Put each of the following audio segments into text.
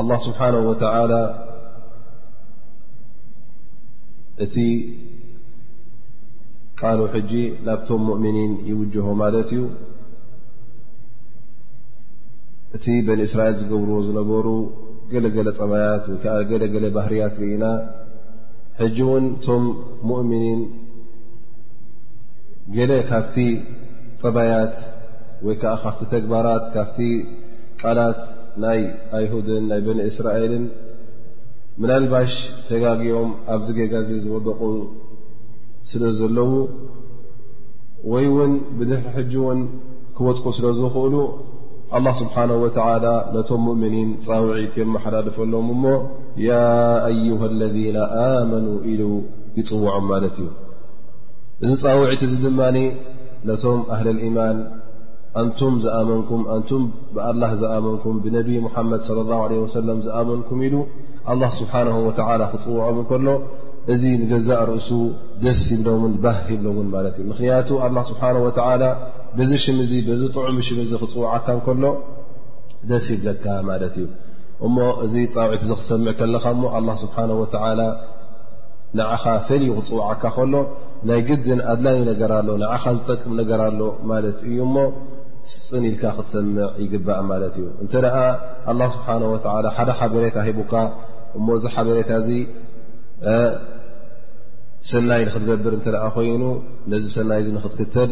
ኣላህ ስብሓን ወተዓላ እቲ ቃሉ ሕጂ ናብቶም ሙእምኒን ይውጅሆ ማለት እዩ እቲ በኒ እስራኤል ዝገብርዎ ዝነበሩ ገለገለ ጠባያት ወይ ከዓ ገለገለ ባህርያት ርኢና ሕጂ እውን እቶም ሙእምኒን ገለ ካብቲ ጠባያት ወይ ከዓ ካብቲ ተግባራት ካብቲ ቃላት ናይ ኣይሁድን ናይ በኒ እስራኤልን ምናልባሽ ተጋግዮም ኣብዚ ጌጋ እዚ ዝወደቑ ስለ ዘለዉ ወይ እውን ብድሕሪ ሕጂ እውን ክወድቁ ስለ ዝኽእሉ ኣላ ስብሓን ወተላ ነቶም ሙእምኒን ፃውዒት የመሓላልፈሎም እሞ ያ ኣዩሃ ለذና ኣመኑ ኢሉ ይፅውዖም ማለት እዩ እዚ ፃውዒት እዚ ድማ ነቶም ኣህል ልኢማን ኣንቱም ዝኣመንኩም ኣንቱም ብኣላህ ዝኣመንኩም ብነቢይ ሙሓመድ صለ ላሁ ለ ወሰለም ዝኣመንኩም ኢሉ ኣላ ስብሓን ወተላ ክፅውዖም እንከሎ እዚ ንገዛእ ርእሱ ደስ ይብሎምን ባህ ይብሎምን ማለት እዩ ምኽንያቱ ኣላ ስብሓን ወተላ በዚ ሽም እዚ በዚ ጥዑሚ ሽም እዚ ክፅውዓካ እንከሎ ደስ ይብለካ ማለት እዩ እሞ እዚ ፃውዒት እዚ ክትሰምዕ ከለኻ እሞ ኣላ ስብሓን ወተላ ንዓኻ ፈልዩ ክጽውዓካ ከሎ ናይ ግድን ኣድላይ ነገር ኣሎ፣ ንዓኻ ዝጠቅም ነገር ኣሎ ማለት እዩ እሞ ጽን ኢልካ ክትሰምዕ ይግባእ ማለት እዩ። እንተ ደኣ ኣላ ስብሓን ወተዓላ ሓደ ሓበሬታ ሂቡካ እሞ እዚ ሓበሬታ እዚ ሰናይ ንክትገብር እንተ ደኣ ኮይኑ ነዚ ሰናይ እዚ ንክትክተል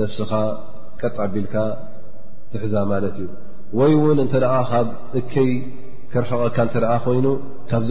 ነፍስኻ ቀጥ ኣቢልካ ትሕዛ ማለት እዩ። ወይ እውን እንተ ደኣ ካብ እከይ ክርሕቐካ እንተ ደኣ ኮይኑ ካብዚ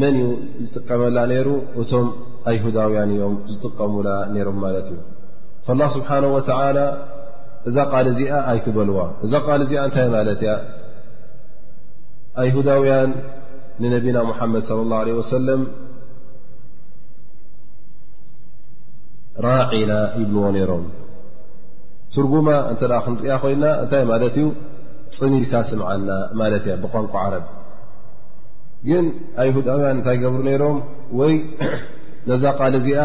መን እዩ ዝጥቀመላ ነይሩ እቶም ኣይሁዳውያን እዮም ዝጥቀሙላ ነይሮም ማለት እዩ ላ ስብሓን ወተላ እዛ ቃል እዚኣ ኣይትበልዋ እዛ ቃል እዚኣ እንታይ ማለት እያ ኣይሁዳውያን ንነቢና ሙሓመድ ለ ላ ለ ወሰለም ራዒና ይብልዎ ነይሮም ትርጉማ እንተ ክንሪያ ኮይና እንታይ ማለት እዩ ፅኒኢልካ ስምዓና ማለት እያ ብቋንቋ ዓረብ ግን ኣይሁዳውያን እንታይ ይገብሩ ነይሮም ወይ ነዛ ቃል እዚኣ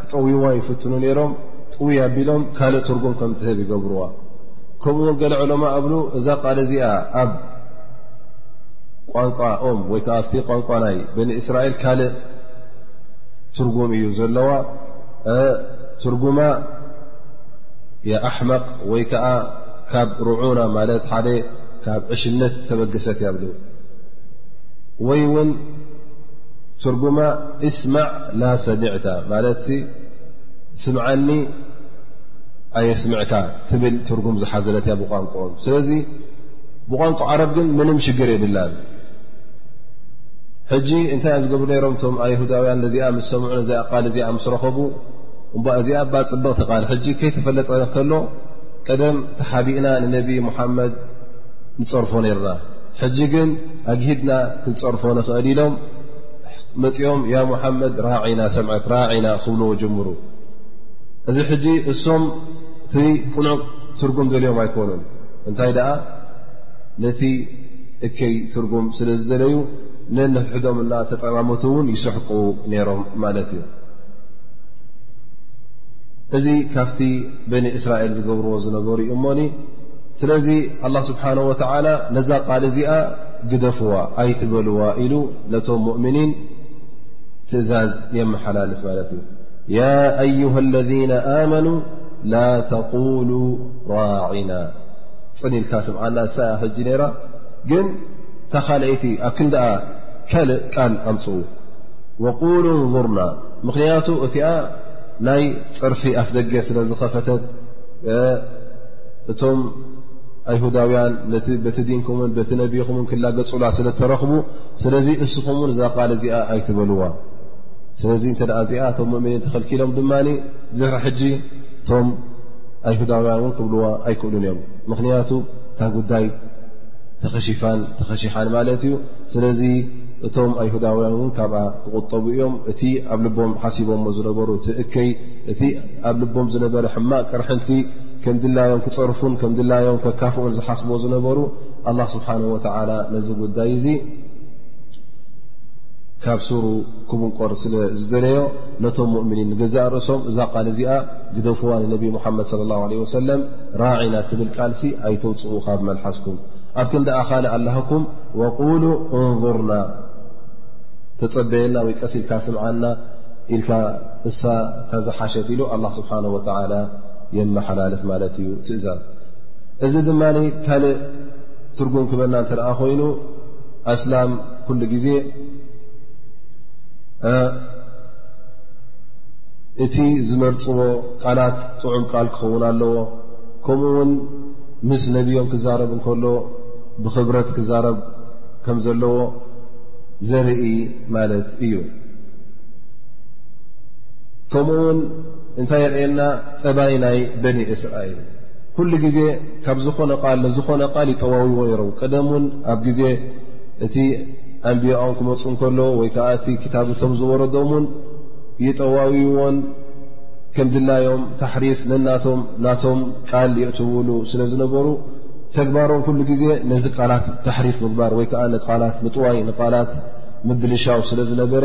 ክጠውይዋ ይፍትኑ ነይሮም ጥውይ ኣቢሎም ካልእ ትርጉም ከም ትህብ ይገብርዋ ከምኡ ውን ገለ ዕለማ እብሉ እዛ ቃል እዚኣ ኣብ ቋንቋኦም ወይ ከዓ ኣብቲ ቋንቋ ናይ በኒ እስራኤል ካልእ ትርጉም እዩ ዘለዋ ትርጉማ የኣሕመቅ ወይ ከዓ ካብ ርዑና ማለት ሓደ ካብ ዕሽነት ተበገሰት እያ ብሉ ወይ ውን ትርጉማ እስማዕ ላ ሰሚዕታ ማለት ስምዓኒ ኣየስምዕካ ትብል ትርጉም ዝሓዘለት እያ ብቋንቁኦም ስለዚ ብቋንቁ ዓረብ ግን ምንም ሽግር የብላን ሕጂ እንታይ እዮም ዝገብሩ ነሮም እቶም ኣይሁዳውያን ነዚኣ ምስ ሰምዑ ነዚኣ ቃል እዚኣ ምስ ረኸቡ እባ እዚኣ እባ ፅብቕቲ ቃል ሕጂ ከይተፈለጠ ከሎ ቀደም ተሓቢእና ንነቢ ሙሓመድ ንፀርፎ ነርና ሕጂ ግን ኣግሂድና ክንፀርፎ ንኽእል ኢሎም መፂኦም ያ ሙሓመድ ራዕና ሰምዐክ ራዕና ክብልዎ ጀምሩ እዚ ሕጂ እሶም እቲ ቅኑዕ ትርጉም ደልዮም ኣይኮኑን እንታይ ደኣ ነቲ እከይ ትርጉም ስለ ዝደለዩ ነንሕዶም እና ተጠማመቱ እውን ይስሕቁ ነይሮም ማለት እዩ እዚ ካብቲ በኒ እስራኤል ዝገብርዎ ዝነበሩ እዩ እሞኒ ስለዚ ኣላ ስብሓን ወተዓላ ነዛ ቃል እዚኣ ግደፍዋ ኣይትበልዋ ኢሉ ነቶም ሙእምኒን ትእዛዝ የመሓላልፍ ማለት እዩ ያ ኣዩሃ ለذነ ኣመኑ ላ ተقሉ ራዕና ፅን ኢልካ ስምዓና ሳያ ሕጂ ነይራ ግን እታ ካልአይቲ ኣብ ክንደኣ ካልእ ቃል ኣምፅኡ ወقሉ እንظርና ምኽንያቱ እቲኣ ናይ ፅርፊ ኣፍ ደገ ስለ ዝኸፈተት እቶም ኣይሁዳውያን በቲ ዲንኩምን በቲ ነቢኹምን ክላገጹላ ስለ ተረኽቡ ስለዚ እስኹም ውን እዛ ቃል እዚኣ ኣይትበልዋ ስለዚ እተ እዚኣ እቶም ሙእምኒን ተኸልኪሎም ድማ ድሕሪ ሕጂ እቶም ኣይሁዳውያን እውን ክብልዋ ኣይክእሉን እዮም ምኽንያቱ እታ ጉዳይ ተኸሽፋን ተኸሽሓን ማለት እዩ ስለዚ እቶም ኣይሁዳውያን እውን ካብኣ ክቁጠቡ እዮም እቲ ኣብ ልቦም ሓሲቦሞ ዝነበሩ እቲ እከይ እቲ ኣብ ልቦም ዝነበረ ሕማቅ ቅርሕንቲ ከም ድላዮም ክፀርፉን ከም ድላዮም ከካፍኡን ዝሓስቦ ዝነበሩ ኣላ ስብሓን ወተላ ነዚ ጉዳይ እዙ ካብ ሱሩ ክምንቆር ስለ ዝደለዮ ነቶም ሙእምኒን ንገዛእ ርእሶም እዛ ቃል እዚኣ ግደፍዋ ንነቢ ሙሓመድ ለ ላ ለ ወሰለም ራዒና ትብል ቃልሲ ኣይተውፅኡ ካብ መልሓስኩም ኣብ ክንደኣ ካልእ ኣላሃኩም ወቁሉ እንظርና ተፀበየና ወይ ቀስ ኢልካ ስምዓና ኢልካ እሳ ታዝሓሸት ኢሉ ኣላ ስብሓን ወተላ የመሓላልፍ ማለት እዩ ትእዛዝ እዚ ድማ ካልእ ትርጉም ክበና እተ ኮይኑ ኣስላም ኩሉ ግዜ እቲ ዝመርፅዎ ቃላት ጥዑም ቃል ክኸውን ኣለዎ ከምኡ ውን ምስ ነብዮም ክዛረብ እንከሎ ብክብረት ክዛረብ ከም ዘለዎ ዘርኢ ማለት እዩ ከምኡ ውን እንታይ የርእየና ጠባይ ናይ በኒ እስራኤል ኩሉ ግዜ ካብ ዝኾነ ቃል ንዝኾነ ቃል ይጠዋውዎ ነሮም ቀደም ውን ኣብ ግዜ እቲ ኣንቢያኦም ክመፁ ከሎ ወይ ከዓ እቲ ክታብ እቶም ዝወረዶም ውን ይጠዋውዎን ከም ድላዮም ታሕሪፍ ነናቶም ናቶም ቃል የእትውሉ ስለ ዝነበሩ ተግባሮም ኩሉ ግዜ ነዚ ቃላት ታሕሪፍ ምግባር ወይከዓ ንቃላት ምጥዋይ ንቃላት ምብልሻው ስለ ዝነበረ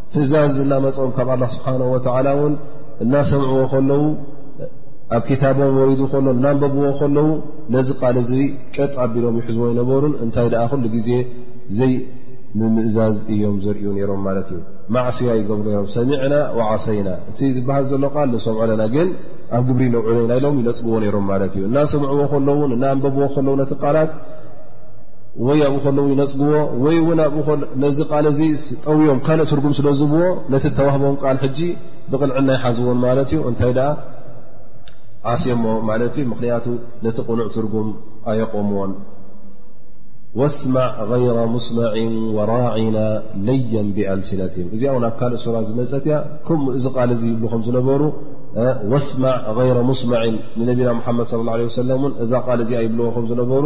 ትእዛዝ እናመፆም ካብ ኣላ ስብሓን ወተዓላ እውን እናሰምዕዎ ከለዉ ኣብ ክታቦም ወሪዱ ከሎ እናንበብዎ ከለዉ ነዚ ቃል እዚ ቀጥ ኣቢሎም ይሕዝዎ ይነበሩን እንታይ ደኣ ኩሉ ግዜ ዘይምምእዛዝ እዮም ዘርእዩ ነይሮም ማለት እዩ ማዕስያ ይገብሩ ነሮም ሰሚዕና ወዓሰይና እቲ ዝበሃል ዘሎ ቃል ንሰምዖ ኣለና ግን ኣብ ግብሪ ነውዕለኢና ኢሎም ይነፅግዎ ነይሮም ማለት እዩ እናሰምዕዎ ከለዉን እናንበብዎ ከለዉ ነቲ ቃላት ወይ ኣብኡ ከለዉ ይነፅግዎ ወይ እውን ኣብኡ ነዚ ቃል እዚ ጠውዮም ካልእ ትርጉም ስለ ዝብዎ ነቲ ተዋህቦም ቃል ሕጂ ብቕንዕና ይሓዝዎን ማለት እዩ እንታይ ደኣ ዓስዮሞ ማለት እዩ ምኽንያቱ ነቲ ቕኑዕ ትርጉም ኣየቆምዎን ወስማዕ غይረ ሙስመዕ ወራዒና ለየን ብኣልሲነት እም እዚኣ ውን ኣብ ካልእ ሱራ ዝመፀት እያ ከምኡ እዚ ቃል እዚ ይብሉ ከም ዝነበሩ ወስማዕ غይረ ሙስመዕን ንነቢና ሙሓመድ ለ ላ ሰለም ን እዛ ቃል እዚኣ ይብልዎ ከም ዝነበሩ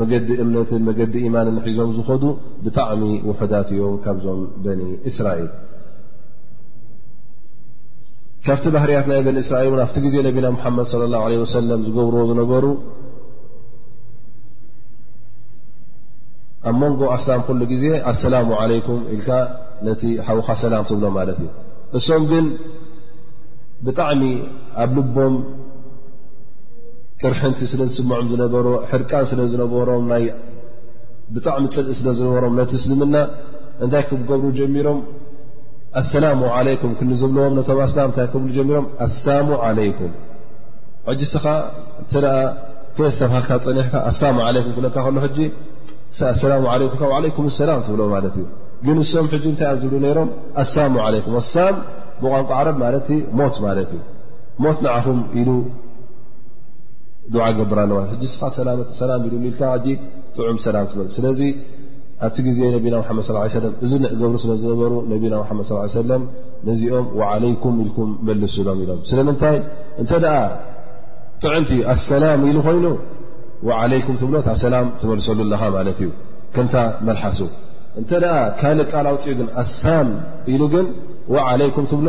መገዲ እምነትን መገዲ ኢማንን ሒዞም ዝኸዱ ብጣዕሚ ውሑዳት እዮም ካብዞም በኒ እስራኤል ካብቲ ባህርያት ናይ በኒ እስራኤል ን ኣብቲ ግዜ ነቢና ሙሓመድ ለ ላ ለ ወሰለም ዝገብርዎ ዝነበሩ ኣብ መንጎ ኣስላም ኩሉ ግዜ ኣሰላሙ ዓለይኩም ኢልካ ነቲ ሓውኻ ሰላም ትብሎ ማለት እዩ እሶም ግን ብጣዕሚ ኣብ ልቦም ቅርሕንቲ ስለ ዝስምዖም ዝነበሮ ሕርቃን ስለ ዝነበሮም ናይ ብጣዕሚ ፅልኢ ስለ ዝነበሮም ነቲ እስልምና እንታይ ክገብሩ ጀሚሮም ኣሰላሙ ዓለይኩም ክንዝብለዎም ነቶም ኣስላም እንታይ ክብሉ ጀሚሮም ኣሳሙ ዓለይኩም ሕጂ ስኻ እንተ ከየዝተብሃካ ፀኒሕካ ኣሳሙ ዓለይኩም ክለካ ከሎ ሕጂ ኣሰላሙ ዓለይኩም ካብ ዓለይኩም ሰላም ትብሎ ማለት እዩ ግን እሶም ሕጂ እንታይ እኣም ዝብሉ ነይሮም ኣሳሙ ዓለይኩም ኣሳም ብቋንቋ ዓረብ ማለት ሞት ማለት እዩ ሞት ንዓኹም ኢሉ ዱዓ ገብር ኣለዋ ሕጂ ስኻ ሰላም ኢሉ ልልካ ሕጂ ጥዑም ሰላም ትበል ስለዚ ኣብቲ ግዜ ነቢና ሓመድ ስ ሰለ እዚ ንገብሩ ስለ ዝነበሩ ነቢና ሓመድ ስ ሰለም ነዚኦም ዓለይኩም ኢልኩም መልሱሎም ኢሎም ስለምንታይ እንተ ደኣ ጥዕምቲ ኣሰላም ኢሉ ኮይኑ ዓለይኩም ትብሎ እታ ሰላም ትመልሰሉ ኣለኻ ማለት እዩ ከምታ መልሓሱ እንተ ካልእ ቃል ኣውፅኡ ግን ኣሳም ኢሉ ግን ዓለይኩም ትብሎ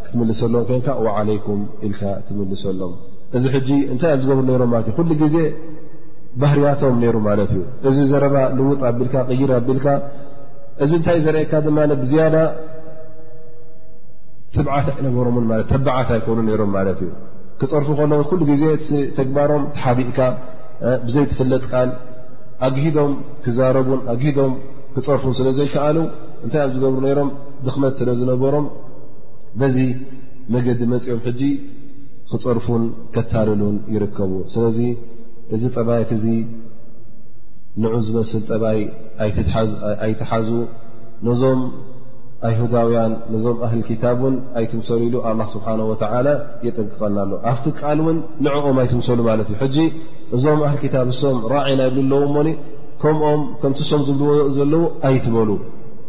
ክትምልሰሎም ኮንካ ዓለይኩም ኢልካ ትምልሰሎም እዚ ሕጂ እንታይ እዮም ዝገብሩ ነይሮም ማለት እዩ ኩሉ ግዜ ባህርያቶም ነይሩ ማለት እዩ እዚ ዘረባ ልውጥ ኣቢልካ ቅይር ኣቢልካ እዚ እንታይ ዘርእካ ድማ ብዝያዳ ትብዓት ኣይነበሮምን ማለት ተባዓት ኣይኮኑ ነይሮም ማለት እዩ ክፀርፉ ከለዉ ኩሉ ግዜ ተግባሮም ተሓቢእካ ብዘይትፍለጥ ቃል ኣግሂዶም ክዛረቡን ኣግሂዶም ክፀርፉን ስለ ዘይከኣሉ እንታይ እዮም ዝገብሩ ነይሮም ድኽመት ስለ ዝነበሮም በዚ መገዲ መፅኦም ሕጂ ክፀርፉን ከታልሉን ይርከቡ ስለዚ እዚ ጠባያት እዚ ንዑ ዝመስል ጠባይ ኣይትሓዙ ነዞም ኣይሁዳውያን ነዞም ኣህሊ ክታብ እውን ኣይትምሰሉ ኢሉ ኣላ ስብሓን ወተላ የጠንቅቀና ኣሎ ኣብቲ ቃል እውን ንዕኦም ኣይትምሰሉ ማለት እዩ ሕጂ እዞም ኣህሊ ክታብ እሶም ራዒና ይብሉ ኣለዉ እሞኒ ከምኦም ከምቲ እሶም ዝብልዎ ዘለዉ ኣይትበሉ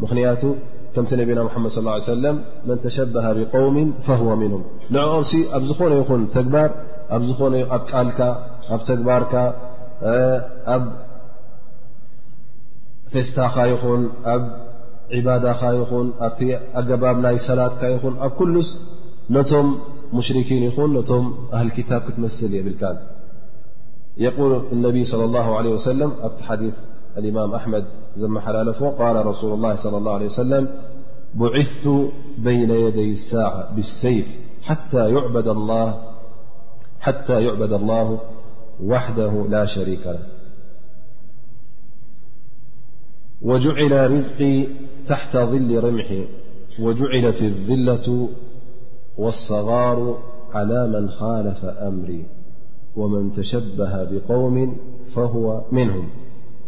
ኽ كمت نبينا محمد صلى الله عليه وسلم من تشبه بقوم فهو منهم لع ዝن ن تجبر ك تجبرك فست ين ب عباد ين أجبب ي سل ن كلس نم مشركين ين م أهل كتاب كتمسل يبلك يقول النبي صلى الله عليه وسلم حديث الإمام أحمد زم حلالفو قال رسول الله صلى الله عليه وسلم بعثت بين يدي الساعة بالسيف حتى يعبد الله وحده لا شريك له وجعل رزقي تحت ظل رمح وجعلت الذلة والصغار على من خالف أمري ومن تشبه بقوم فهو منهم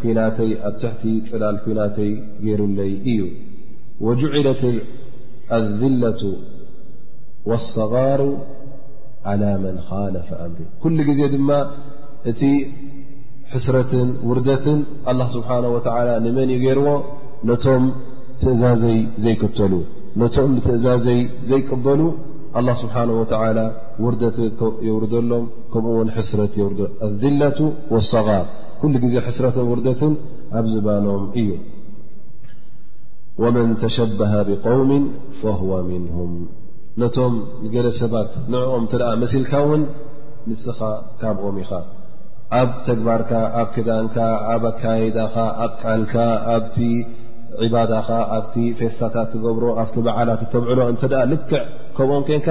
ኩናተይ ኣብ ትሕቲ ጽላል ኩናተይ ገይሩለይ እዩ ወጅዒለት ኣዝለቱ ወሰጋሩ ዓላ መን ኻለፈ ኣምሪ ኩሉ ግዜ ድማ እቲ ሕስረትን ውርደትን ኣላ ስብሓን ወተዓላ ንመን እዩ ገይርዎ ነቶም ትእዛዘይ ዘይክተሉ ነቶም ንትእዛዘይ ዘይቅበሉ ኣላ ስብሓን ወተዓላ ውርደት የውርደሎም ከምኡ ውን ሕስረት የውርደ ኣዝለቱ ወሰጋር ኩሉ ግዜ ሕስረትን ውርደትን ኣብ ዝባኖም እዩ ወመን ተሸበሃ ብقውሚ ፈهወ ምንهም ነቶም ንገለ ሰባት ንዕኦም ተ መሲልካ ውን ንስኻ ካብኦም ኢኻ ኣብ ተግባርካ ኣብ ክዳንካ ኣብ ኣካይዳኻ ኣብ ቃልካ ኣብቲ ዒባዳኻ ኣብቲ ፌስታታት ትገብሮ ኣብቲ በዓላት ተብዕሎ እተ ልክዕ ከምኦም ኮንካ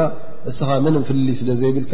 እስኻ ምንም ፍልልይ ስለ ዘይብልካ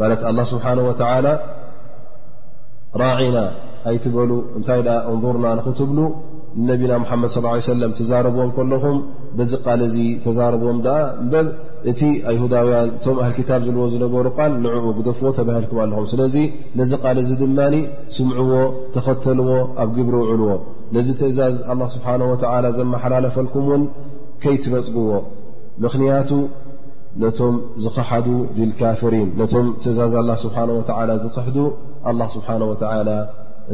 ማለት ኣላ ስብሓን ወተላ ራዒና ኣይትበሉ እንታይ ደኣ እንظርና ንኽትብሉ ንነቢና ሓመድ ስ ሰለም ትዛረብዎም ከለኹም በዚ ቃል እዚ ተዛረብዎም ደኣ እበር እቲ ኣይሁዳውያን እቶም ኣህል ክታብ ዝልዎ ዝነበሩ ቃል ንዕኡ ግደፍዎ ተባሂልኩም ኣለኹም ስለዚ ነዚ ቃል እዚ ድማ ስምዕዎ ተኸተልዎ ኣብ ግብሪ ውዕልዎ ነዚ ትእዛዝ ኣላ ስብሓን ወተላ ዘመሓላለፈልኩም እውን ከይትነፅግዎ ምኽንያቱ ነቶም ዝኸሓዱ ቢልካፍሪን ነቶም ትእዛዝ ኣላ ስብሓን ወተዓላ ዝኽሕዱ ኣላ ስብሓን ወተዓላ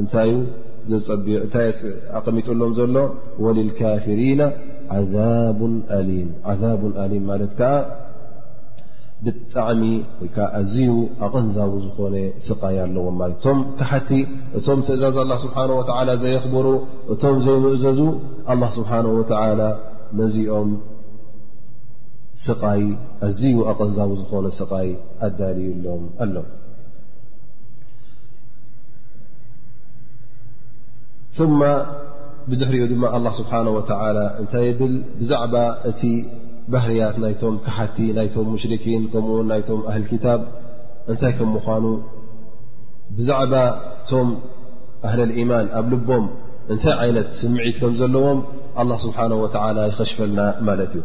እንታይ ዩ ዘፀብዮ እንታይ ኣቐሚጡሎም ዘሎ ወልልካፍሪና ዓዛቡን ኣሊም ዓዛቡን ኣሊም ማለት ከዓ ብጣዕሚ ወይከዓ ኣዝዩ ኣቐንዛዊ ዝኾነ ስቓይ ኣለዎም ማለት እቶም ካሓቲ እቶም ትእዛዝ ኣላ ስብሓን ወተዓላ ዘየኽብሩ እቶም ዘይምእዘዙ ኣላ ስብሓን ወተዓላ ነዚኦም ስቓይ ኣዝዩ ኣቐንዛዊ ዝኾነ ስቓይ ኣዳልዩሎም ኣሎ። ثم ብድሕሪኡ ድማ ኣላ ስብሓን ወተላ እንታይ ብል ብዛዕባ እቲ ባህርያት ናይቶም ክሓቲ ናይቶም ሙሽርኪን ከምኡውን ናይቶም ኣህል ክታብ እንታይ ከም ምዃኑ ብዛዕባ እቶም ኣህል ልኢማን ኣብ ልቦም እንታይ ዓይነት ስምዒት ከም ዘለዎም ኣላ ስብሓን ወተላ ይኸሽፈልና ማለት እዩ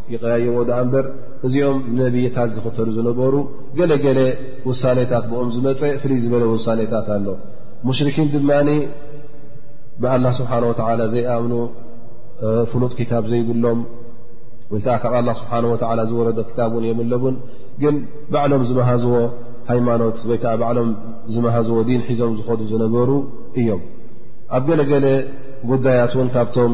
ይቀያይሮ ድኣ እምበር እዚኦም ነብይታት ዝኽተሉ ዝነበሩ ገለገለ ውሳኔታት ብኦም ዝመፀ ፍልይ ዝበለ ውሳኔታት ኣሎ ሙሽርኪን ድማ ብኣላ ስብሓን ወተላ ዘይኣምኑ ፍሉጥ ክታብ ዘይብሎም ወይ ከዓ ካብ ኣላ ስብሓን ወተላ ዝወረደ ክታብ እውን የምለቡን ግን ባዕሎም ዝመሃዝዎ ሃይማኖት ወይ ከዓ ባዕሎም ዝመሃዝዎ ዲን ሒዞም ዝኸዱ ዝነበሩ እዮም ኣብ ገለገለ ጉዳያት እውን ካብቶም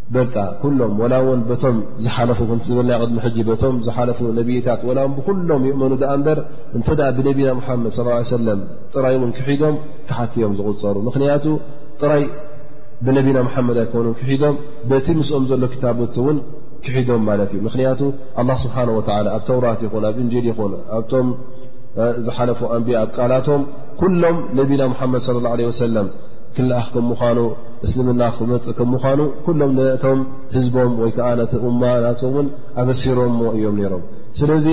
በቃ ኩሎም ወላ እውን በቶም ዝሓለፉ ከምቲ ዝበልና ቅድሚ ሕጂ በቶም ዝሓለፉ ነብይታት ወላ ውን ብኩሎም ይእመኑ ድኣ እምበር እንተ ብነቢና ሙሓመድ ስ ሰለም ጥራይ እውን ክሒዶም ክሓትዮም ዝቁፀሩ ምክንያቱ ጥራይ ብነቢና መሓመድ ኣይኮኑ ክሒዶም በቲ ምስኦም ዘሎ ክታብት እውን ክሒዶም ማለት እዩ ምክንያቱ ኣላ ስብሓን ወተላ ኣብ ተውራት ይኹን ኣብ እንጅል ይኹን ኣብቶም ዝሓለፉ ኣንቢያ ኣብ ቃላቶም ኩሎም ነቢና ሙሓመድ ለ ላ ለ ወሰለም ክልኣኽ ከም ምዃኑ እስልምና ክመፅእ ከም ምዃኑ ኩሎም ነቶም ህዝቦም ወይ ከዓ ነቲ እማ ናቶም ውን ኣበሲሮሞ እዮም ነይሮም ስለዚ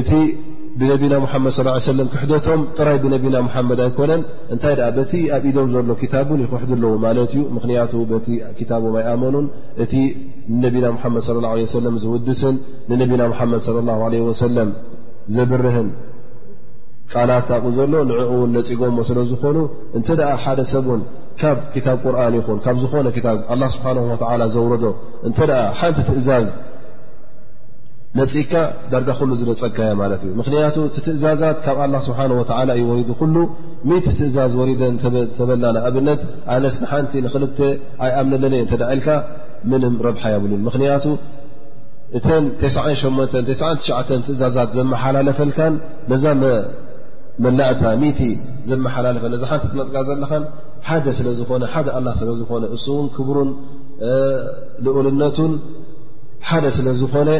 እቲ ብነቢና ሙሓመድ ስ ሰለም ክሕደቶም ጥራይ ብነቢና ሙሓመድ ኣይኮነን እንታይ ደኣ በቲ ኣብ ኢዶም ዘሎ ክታብ ውን ይክሕዱ ኣለዉ ማለት እዩ ምክንያቱ በቲ ክታቦም ኣይኣመኑን እቲ ንነቢና ሙሓመድ ለ ላ ሰለም ዝውድስን ንነቢና ሙሓመድ ለ ላ ለ ወሰለም ዘብርህን ቃላት ኣብኡ ዘሎ ንዕኡ እውን ነፂጎሞ ስለ ዝኾኑ እንተ ሓደ ሰብ ውን ካብ ክታብ ቁርን ይኹን ካብ ዝኾነ ክታብ ኣላ ስብሓን ወላ ዘውረዶ እንተ ሓንቲ ትእዛዝ ነፂግካ ዳርጋ ኩሉ ዝነፀግካዮ ማለት እዩ ምኽንያቱ እቲ ትእዛዛት ካብ ኣላ ስብሓን ወላ እዩ ወሪዱ ኩሉ ሚት ትእዛዝ ወሪደ ተበልና ንኣብነት ኣነስ ንሓንቲ ንክልተ ኣይኣምነለን እየ እተ ኢልካ ምንም ረብሓ የብሉን ምኽንያቱ እተን ተስዓን ሸሞንተን ተስዓን ትሽዓተን ትእዛዛት ዘመሓላለፈልካን ነዛ መላእታ ሚእቲ ዘመሓላለፈ ነዚ ሓንቲ ትነፅጋ ዘለኻን ሓደ ስለ ዝኾነ ሓደ ኣላ ስለ ዝኾነ እሱ እውን ክብሩን ልኡልነቱን ሓደ ስለ ዝኾነ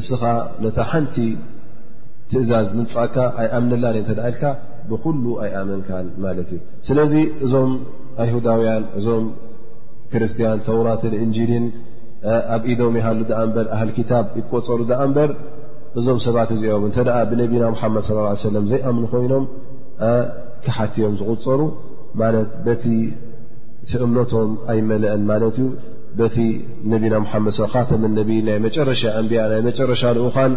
እስኻ ነታ ሓንቲ ትእዛዝ ምንፃእካ ኣይኣምንላን እተ ኢልካ ብኩሉ ኣይኣመንካን ማለት እዩ ስለዚ እዞም ኣይሁዳውያን እዞም ክርስትያን ተውራትን እንጂልን ኣብ ኢዶም ይሃሉ ኣ በር ኣህል ክታብ ይቆፀሩ ኣ እምበር እዞም ሰባት እዚኦም እተ ብነቢና ሓመድ ص ሰለ ዘይኣምኑ ኮይኖም ክሓትዮም ዝቁፀሩ ማለት በቲ እምነቶም ኣይመለአን ማለት እዩ በቲ ነቢና ሓመድ ካተመ ነቢ ናይ መጨረሻ ኣንቢያ ናይ መጨረሻ ልኡኻን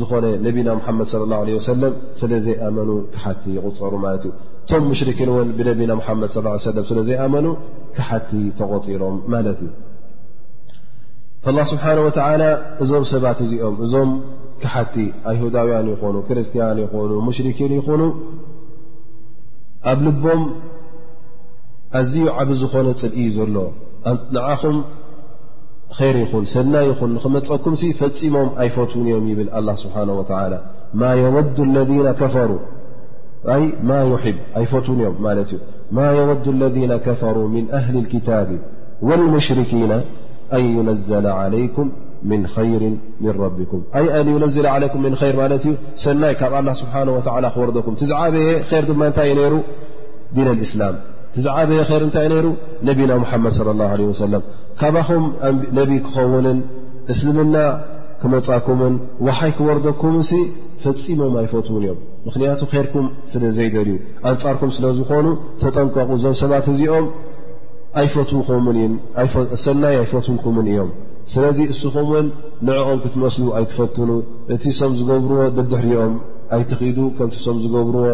ዝኾነ ነቢና ሓመድ ص ه ለ ሰለም ስለ ዘይኣመኑ ክሓቲ ይቁፀሩ ማለት እዩ እቶም ሙሽርኪን እውን ብነቢና ሓመድ ሰለ ስለዘይኣመኑ ክሓቲ ተቆፂሮም ማለት እዩ ኣላ ስብሓን ወተዓላ እዞም ሰባት እዚኦም እዞም ክሓቲ ኣይሁዳውያን ይኹኑ ክርስትያን ይኹኑ ሙሽርኪን ይኹኑ ኣብ ልቦም ኣዝዩ ዓብ ዝኾነ ፅልኢ እዩ ዘሎ ንዓኹም ኸይር ይኹን ሰናይ ይኹን ንኽመፀኩም ሲ ፈፂሞም ኣይፈትዉን እዮም ይብል ኣላ ስብሓን ወተዓላ ማ የወዱ ለذነ ከፈሩ ኣይ ማ ይሕብ ኣይፈትዉን እዮም ማለት እዩ ማ የወዱ ለذነ ከፈሩ ምን ኣህሊ ልክታብ ወልሙሽርኪና ኣን ዩነዘለ ዓለይኩም ምን ኸይር ምን ረቢኩም ኣይ ኣን ዩነዝለ ዓለይኩም ምን ኸይር ማለት እዩ ሰናይ ካብ ኣላ ስብሓን ወላ ክወርደኩም እቲ ዝዓበየ ር ድማ እንታይ እዩ ነይሩ ዲን ኣልእስላም እቲ ዝዓበየ ር እንታይ እዩ ነይሩ ነቢና ሙሓመድ ለ ላ ለ ወሰለም ካባኹም ነቢ ክኸውንን እስልምና ክመፃኩምን ውሓይ ክወርደኩምን ሲ ፈፂሞም ኣይፈትውን እዮም ምኽንያቱ ርኩም ስለ ዘይደልዩ ኣንፃርኩም ስለ ዝኾኑ ተጠንቀቑ እዞም ሰባት እዚኦም ኣይፈትዉኹምን እዩን ሰናይ ኣይፈትውኩምን እዮም ስለዚ እስኹም ውን ንዕኦም ክትመስሉ ኣይትፈትኑ እቲ ሶም ዝገብርዎ ደድሕሪኦም ኣይትኺዱ ከምቲ ሶም ዝገብርዎ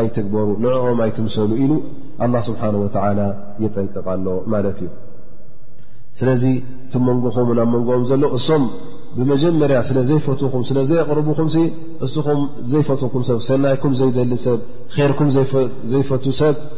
ኣይትግበሩ ንዕኦም ኣይትምሰሉ ኢሉ ኣላ ስብሓን ወተላ የጠንቅቕ ኣሎ ማለት እዩ ስለዚ እቲ መንጎኹም ናብ መንጎኦም ዘሎ እሶም ብመጀመርያ ስለ ዘይፈትውኹም ስለ ዘይቕርብኹም እስኹም ዘይፈትውኩም ሰብ ሰናይኩም ዘይደሊ ሰብ ርኩም ዘይፈቱ ሰብ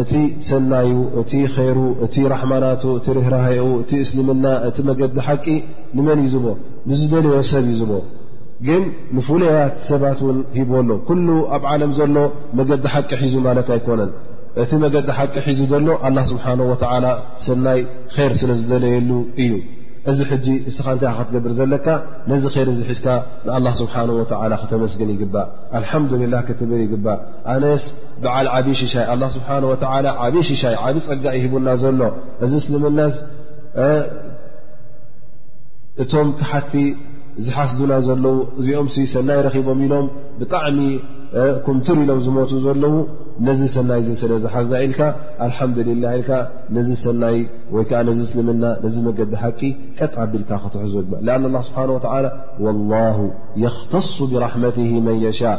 እቲ ሰናዩ፣ እቲ ኼሩ፣ እቲ ራሕማናቱ፣ እቲ ርህራሀኡ፣ እቲ እስልምና፣ እቲ መገዲ ሓቂ ንመን እዩ ዝቦ? ንዝደለዮ ሰብ እዩ ዝቦ። ግን ንፍሉያት ሰባት እውን ሂብዎ ኣሎ። ኩሉ ኣብ ዓለም ዘሎ መገዲ ሓቂ ሒዙ ማለት ኣይኮነን። እቲ መገዲ ሓቂ ሒዙ ዘሎ ኣላ ስብሓን ወተዓላ ሰናይ ኼር ስለ ዝደለየሉ እዩ። እዚ ሕጂ እስኻ እንታይ ክትገብር ዘለካ ነዚ ር ሒዝካ ንኣላ ስብሓ ወ ክተመስግን ይግባእ ኣልሓምዱላ ክትብል ይግባእ ኣነስ በዓል ዓብ ሽሻይ ኣላ ስብሓ ወላ ዓብ ሽሻይ ዓብ ፀጋ ዩ ሂቡና ዘሎ እዚ እስልምና እቶም ክሓቲ ዝሓስዱና ዘለዉ እዚኦም ሰናይ ረኪቦም ኢሎም ብጣዕሚ ኩምትር ኢሎም ዝሞቱ ዘለዉ ነዚ ሰናይ ዚ ስለ ዝሓዝና ኢልካ ኣልሓምዱላ ኢልካ ነዚ ሰናይ ወይከዓ ነዚ እስልምና ነዚ መገዲ ሓቂ ቀጥ ዓቢልካ ክትሕዞ ኣን ስብሓ ወላ ወላ የኽተሱ ብራሕመት መን የሻእ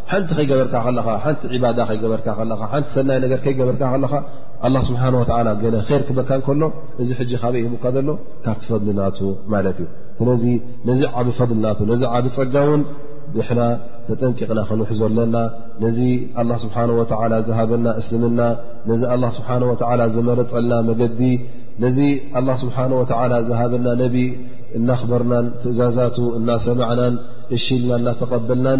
ሓንቲ ከይገበርካ ከለኻ፣ ሓንቲ ዒባዳ ከይገበርካ ከለኻ፣ ሓንቲ ሰናይ ነገር ከይገበርካ ከለኻ፣ ኣላ ስብሓን ወተዓላ ገለ ኼር ክበካ እንከሎ እዚ ሕጂ ካበይ ሂቡካ ዘሎ ካብቲ ፈድሊ ናቱ ማለት እዩ። ስለዚ ነዚ ዓብ ፈድሊ ናቱ ነዚ ዓብ ጸጋ እውን ንሕና ተጠንቂቕና ክንውሕዞ ኣለና። ነዚ ኣላ ስብሓን ወተዓላ ዝሃበና እስልምና፣ ነዚ ኣላ ስብሓን ወተዓላ ዝመረጸልና መገዲ፣ ነዚ ኣላ ስብሓን ወተዓላ ዝሃበና ነቢ እናኽበርናን ትእዛዛቱ እናሰማዕናን እሺ ኢልና እናተቐበልናን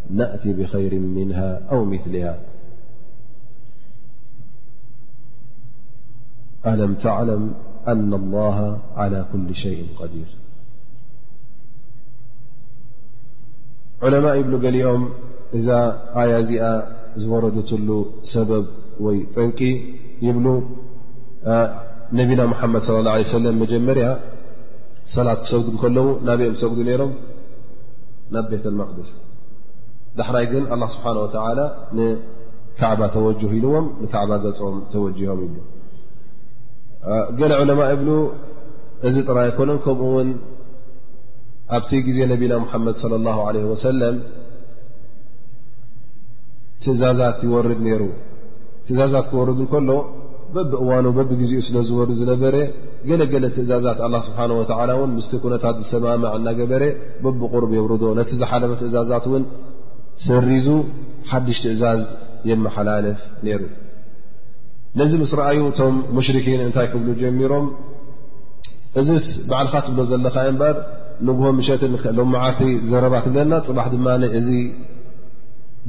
ናእቲ ብኸይር ምንሃ ኣው ምልያ ኣለም ተዕለም ኣና ላሃ ዓላ ኩል ሸይ ቀዲር ዑለማ ይብሉ ገሊኦም እዛ ኣያ እዚኣ ዝወረደትሉ ሰበብ ወይ ጠንቂ ይብሉ ነቢና ሙሓመድ ለ ላ ሰለም መጀመርያ ሰላት ክሰጉዱ ከለዉ ናበኦም ዝሰጉዱ ነይሮም ናብ ቤተ መቅድስ ዳሕራይ ግን ኣላ ስብሓን ወተላ ንካዕባ ተወጅህ ኢልዎም ንካዕባ ገፆም ተወጅሆም ይብሉ ገለ ዑለማ ይብሉ እዚ ጥራይ ኣይኮነን ከምኡ ውን ኣብቲ ግዜ ነቢና ሙሓመድ ለ ላ ለ ወሰለም ትእዛዛት ይወርድ ነይሩ ትእዛዛት ክወርድ እንከሎ በብእዋኑ በብግዜኡ ስለ ዝወርድ ዝነበረ ገለገለ ትእዛዛት ኣላ ስብሓን ወተላ እውን ምስቲ ኩነታት ዝሰማምዕ እናገበረ በብቑርብ የውርዶ ነቲ ዝሓለፈ ትእዛዛት እውን ሰሪዙ ሓድሽ ትእዛዝ የመሓላልፍ ነይሩ ነዚ ምስ ረኣዩ እቶም ሙሽርኪን እንታይ ክብሉ ጀሚሮም እዚስ ባዕልኻ ትብሎ ዘለካ እምበር ንግሆ ምሸት ሎ መዓልቲ ዘረባ ትብለና ፅባሕ ድማ እዚ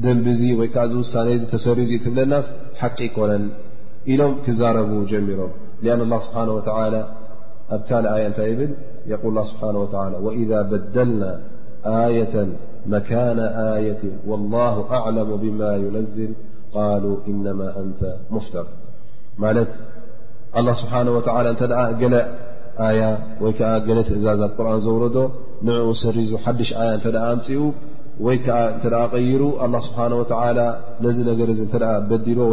ደንቢ እዚ ወይ ከዓ እዚ ውሳነ ዚ ተሰሪዙ ትብለናስ ሓቂ ይኮነን ኢሎም ክዛረቡ ጀሚሮም ን ላ ስብሓን ወተላ أ كل آي ن بل يقول الله سبحانه وتعلى وإذا بدلنا آية مكان آية والله أعلم بما ينزل قالوا إنما أنت مفتر لت الله سبحانه وتعلى ن ل آي وي ك ل እزز قرآن زور نع سر حدش ي أمፅق ዓ እ ይሩ الله سبحنه وى ዚ ነ እ በዲልዎ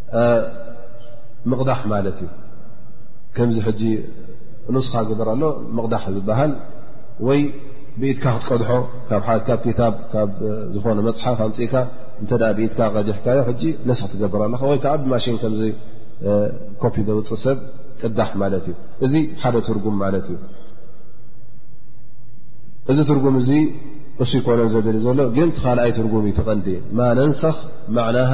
ምቕዳሕ ማለት እዩ ከምዚ ሕጂ ኑስኻ ግበር ኣሎ ምቕዳሕ ዝበሃል ወይ ብኢድካ ክትቀድሖ ካብ ክታብ ካብ ዝኾነ መፅሓፍ ኣምፅእካ እንተ ብኢድካ ቀዲሕካዮ ሕጂ ነስኽ ትገብር ኣለኻ ወይ ከዓ ብማሽን ከምዚ ኮፒ ዘውፅእ ሰብ ቅዳሕ ማለት እዩ እዚ ሓደ ትርጉም ማለት እዩ እዚ ትርጉም እዚ እሱ ይኮነን ዘድሊ ዘሎ ግን ቲ ካልኣይ ትርጉም እዩ ትቐንዲ ማ ነንሰኽ ማዕናሃ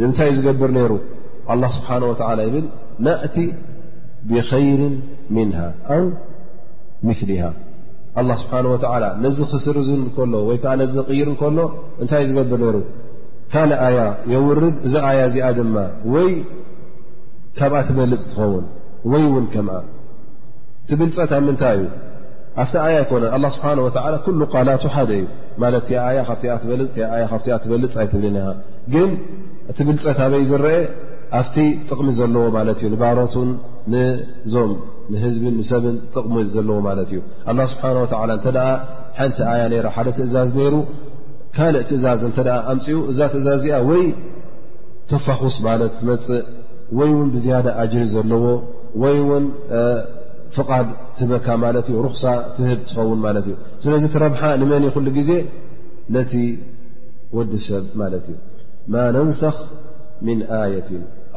ንምንታይ ዝገብር ነይሩ ኣላ ስብሓን ወተላ ይብል ናእቲ ብኸይር ምንሃ ኣው ምሊሃ ኣላ ስብሓን ወተላ ነዚ ክስርዝ ከሎ ወይ ከዓ ነዚ ቅይር ከሎ እንታይ እዩ ዝገብር ነይሩ ካልእ ኣያ የውርድ እዛ ኣያ እዚኣ ድማ ወይ ካብኣ ትበልፅ ትኸውን ወይ እውን ከምኣ እቲ ብልፀት ኣብ ምንታይ እዩ ኣብቲ ኣያ ኣይኮነ ኣላ ስብሓን ወተላ ኩሉ ቃላቱ ሓደ እዩ ማለት ኣያ ካብቲኣ ትበልፅ ኣያ ካብቲኣ ትበልፅ ኣይትብልን ኢኻ ግን እቲ ብልፀት ኣበይ እዩ ዝረአ ኣብቲ ጥቕሚ ዘለዎ ማለት እዩ ንባሮቱን ንዞም ንህዝብን ንሰብን ጥቕሚ ዘለዎ ማለት እዩ ኣላ ስብሓን ወተላ እንተ ሓንቲ ኣያ ነይራ ሓደ ትእዛዝ ነይሩ ካልእ ትእዛዝ እንተ ኣምፅኡ እዛ ትእዛዝ እዚኣ ወይ ተፋኹስ ማለት ትመፅእ ወይ እውን ብዝያዳ ኣጅሪ ዘለዎ ወይ እውን ፍቓድ ትህበካ ማለት እዩ ሩኽሳ ትህብ ትኸውን ማለት እዩ ስለዚ ትረብሓ ንመን እዩ ኩሉ ግዜ ነቲ ወዲ ሰብ ማለት እዩ ማ ነንሰኽ ምን ኣየት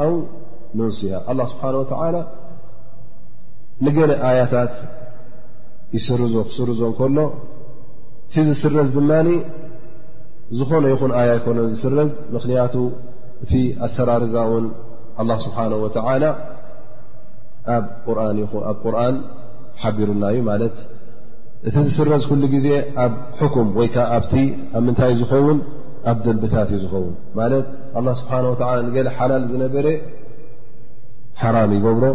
ኣው ኑንስሃ ኣላ ስብሓን ወተላ ንገለ ኣያታት ይስርዞ ክስርዞ ከሎ እቲ ዝስረዝ ድማ ዝኾነ ይኹን ኣያ ይኮነ ዝስረዝ ምክንያቱ እቲ ኣሰራርዛ እውን ኣላ ስብሓን ወተላ ኣብ ቁርን ሓቢሩና እዩ ማለት እቲ ዝስረዝ ኩሉ ግዜ ኣብ ሕኩም ወይ ከዓ ኣብቲ ኣብ ምንታይ ዝኸውን ኣብ ደንብታት እዩ ዝኸውን ማለት ኣላ ስብሓን ወላ ንገለ ሓላል ዝነበረ ሓራም ይገብሮ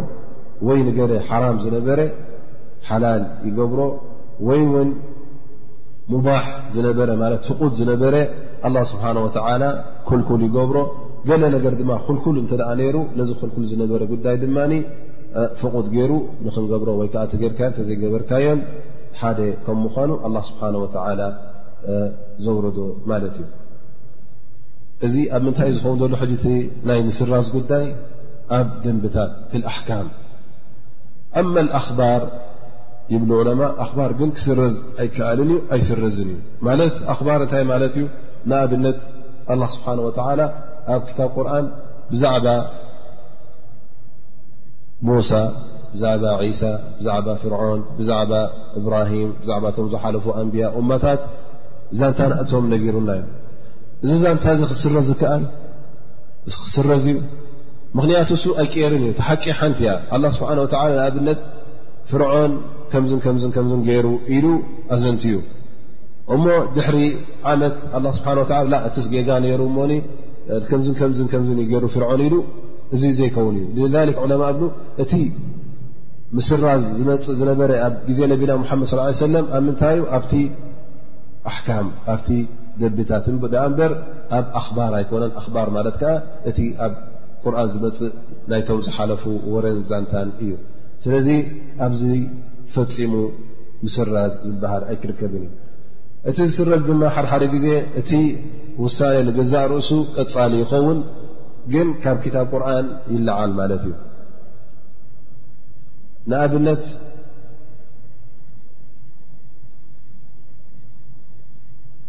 ወይ ንገለ ሓራም ዝነበረ ሓላል ይገብሮ ወይ እውን ሙባሕ ዝነበረ ማለት ፍቁድ ዝነበረ ኣላ ስብሓን ወተዓላ ኩልኩል ይገብሮ ገለ ነገር ድማ ኩልኩል እንተደኣ ነይሩ ነዚ ክልኩል ዝነበረ ጉዳይ ድማ ፍቑድ ገይሩ ንክንገብሮ ወይ ከዓ ተገርካ ተዘይገበርካዮን ሓደ ከም ምኳኑ ኣ ስብሓ ወ ዘውረዶ ማለት እዩ እዚ ኣብ ምንታይ ዝኸውን ዘሎ ሕጅቲ ናይ ምስራዝ ጉዳይ ኣብ ደንብታት ኣሕካም ኣመ ኣኽባር ይብሉ ዑለማ ኣኽባር ግን ክስረዝ ኣይከኣልን እዩ ኣይስረዝን እዩ ማለት ኣኽባር እንታይ ማለት እዩ ንኣብነት ኣላ ስብሓን ወተዓላ ኣብ ክታብ ቁርን ብዛዕባ ሙሳ ብዛዕባ ዒሳ ብዛዕባ ፍርዖን ብዛዕባ እብራሂም ብዛዕባ እቶም ዝሓለፉ ኣንብያ እማታት ዛንታ ናእቶም ነጊሩና እዩ እዚ ዛንታ እዚ ክስረዝ ዝከኣል ክስረዝ እዩ ምኽንያቱ እሱ ኣይቀየርን እዩ ሓቂ ሓንቲ እያ ኣላ ስብሓን ወላ ንኣብነት ፍርዖን ከምዝን ከምዝን ከምዝን ገይሩ ኢሉ ኣዘንት እዩ እሞ ድሕሪ ዓመት ኣላ ስብሓን ወላ እቲ ጌጋ ነይሩ እሞኒ ከምዝን ከምዝን ከምዝን እዩ ገይሩ ፍርዖን ኢሉ እዚ ዘይከውን እዩ ذ ዑለማ እብሉ እቲ ምስራዝ ዝመፅእ ዝነበረ ኣብ ግዜ ነቢና ሙሓመድ ስ ሰለም ኣብ ምንታይ ዩ ኣብቲ ኣሕካም ኣብቲ ደብታት ዳኣ እምበር ኣብ ኣኽባር ኣይኮነን ኣኽባር ማለት ከዓ እቲ ኣብ ቁርን ዝመፅእ ናይቶም ዝሓለፉ ወረን ዛንታን እዩ ስለዚ ኣብዚ ፈፂሙ ምስራዝ ዝበሃል ኣይክርከብን እዩ እቲ ዝስረዝ ድማ ሓደሓደ ግዜ እቲ ውሳኔ ንገዛእ ርእሱ ቀፃሊ ይኸውን ግን ካብ ክታብ ቁርን ይለዓል ማለት እዩ ንኣብነት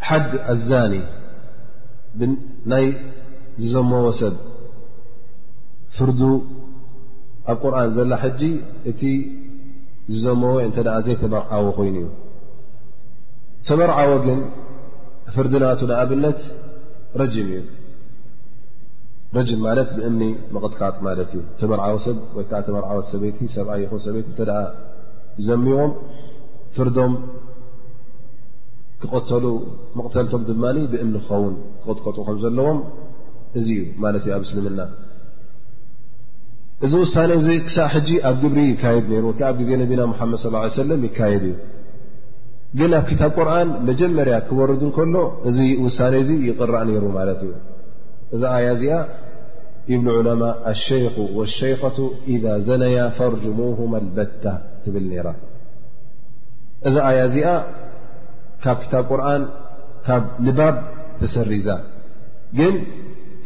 ሓድ ኣዛኒ ናይ ዝዘመዎ ሰብ ፍርዱ ኣብ ቁርን ዘላ ሕጂ እቲ ዝዘመወ እንተ ዘይተመርዓወ ኮይኑ እዩ ተመርዓወ ግን ፍርዲ ናቱ ንኣብነት ረጅም እዩ ረጅም ማለት ብእምኒ ምቕጥቃጥ ማለት እዩ ተመርዓዊ ሰብ ወይከዓ ተመርዓወት ሰበይቲ ሰብኣይ ይኹን ሰበይቲ እተ ዘሚዎም ፍርዶም ክቐተሉ መቕተልቶም ድማ ብእምኒ ክኸውን ክቕጥቀጡ ከም ዘለዎም እዚ እዩ ማለት እዩ ኣብ እስልምና እዚ ውሳኔ እዚ ክሳዕ ሕጂ ኣብ ግብሪ ይካየድ ነይሩ ወይከ ኣብ ግዜ ነቢና ሙሓመድ ስ ሰለም ይካየድ እዩ ግን ኣብ ክታብ ቁርን መጀመርያ ክወርድ እንከሎ እዚ ውሳኔ እዚ ይቕራእ ነይሩ ማለት እዩ እዛ ኣያ እዚኣ ይብሉ ዑለማ ኣሸይኹ ወሸይኸቱ ኢዛ ዘነያ ፈርጅሙሁማ ኣልበታ ትብል ነይራ እዛ ኣያ እዚኣ ካብ ክታብ ቁርን ካብ ንባብ ተሰሪዛ ግን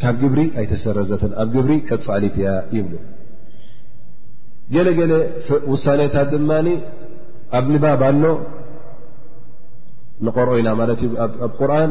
ካብ ግብሪ ኣይተሰረዘትን ኣብ ግብሪ ቀፃሊት እያ ይብሉ ገለገለ ውሳኔታት ድማ ኣብ ንባብ ኣሎ ንቀርኦ ኢና ማለት እዩ ኣብ ቁርን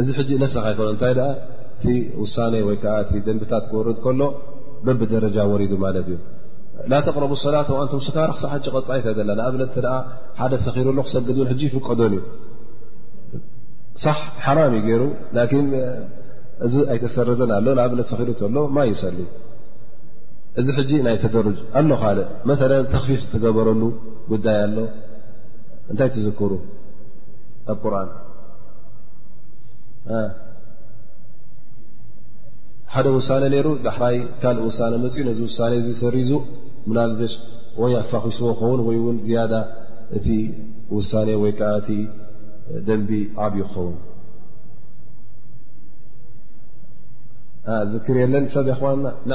እዚ ሕጂ ነሰኽ ኣይኮነን እንታይ ደኣ እቲ ውሳነ ወይ ከዓ እቲ ደንብታት ክወርድ ከሎ በብደረጃ ወሪዱ ማለት እዩ ላተቅረቡ ሰላት ኣንቱም ስካራ ክሳብ ሓጂ ቀጣይት ኣይዘላ ንኣብነት ተ ሓደ ሰኺሩ ኣሎ ክሰግድ እውን ሕጂ ይፍቀዶን እዩ ሳሕ ሓራም እዩ ገይሩ ላኪን እዚ ኣይተሰረዘን ኣሎ ንኣብነት ሰኺሩ ተሎ ማይ ይሰሊ እዚ ሕጂ ናይ ተደርጅ ኣሎ ካልእ መለ ተኽፊፍ ዝተገበረሉ ጉዳይ ኣሎ እንታይ ትዝክሩ ኣብ ቁርን ሓደ ውሳነ ነይሩ ዳሕራይ ካልእ ውሳነ መፅኡ ነዚ ውሳነ እዚ ሰሪዙ ምናልሽ ወይ ኣፋኺስዎ ክኸውን ወይ እውን ዝያዳ እቲ ውሳኔ ወይ ከዓ እቲ ደንቢ ዓብዩ ክኸውን ዝክር የለን ሰብ የክዋና ን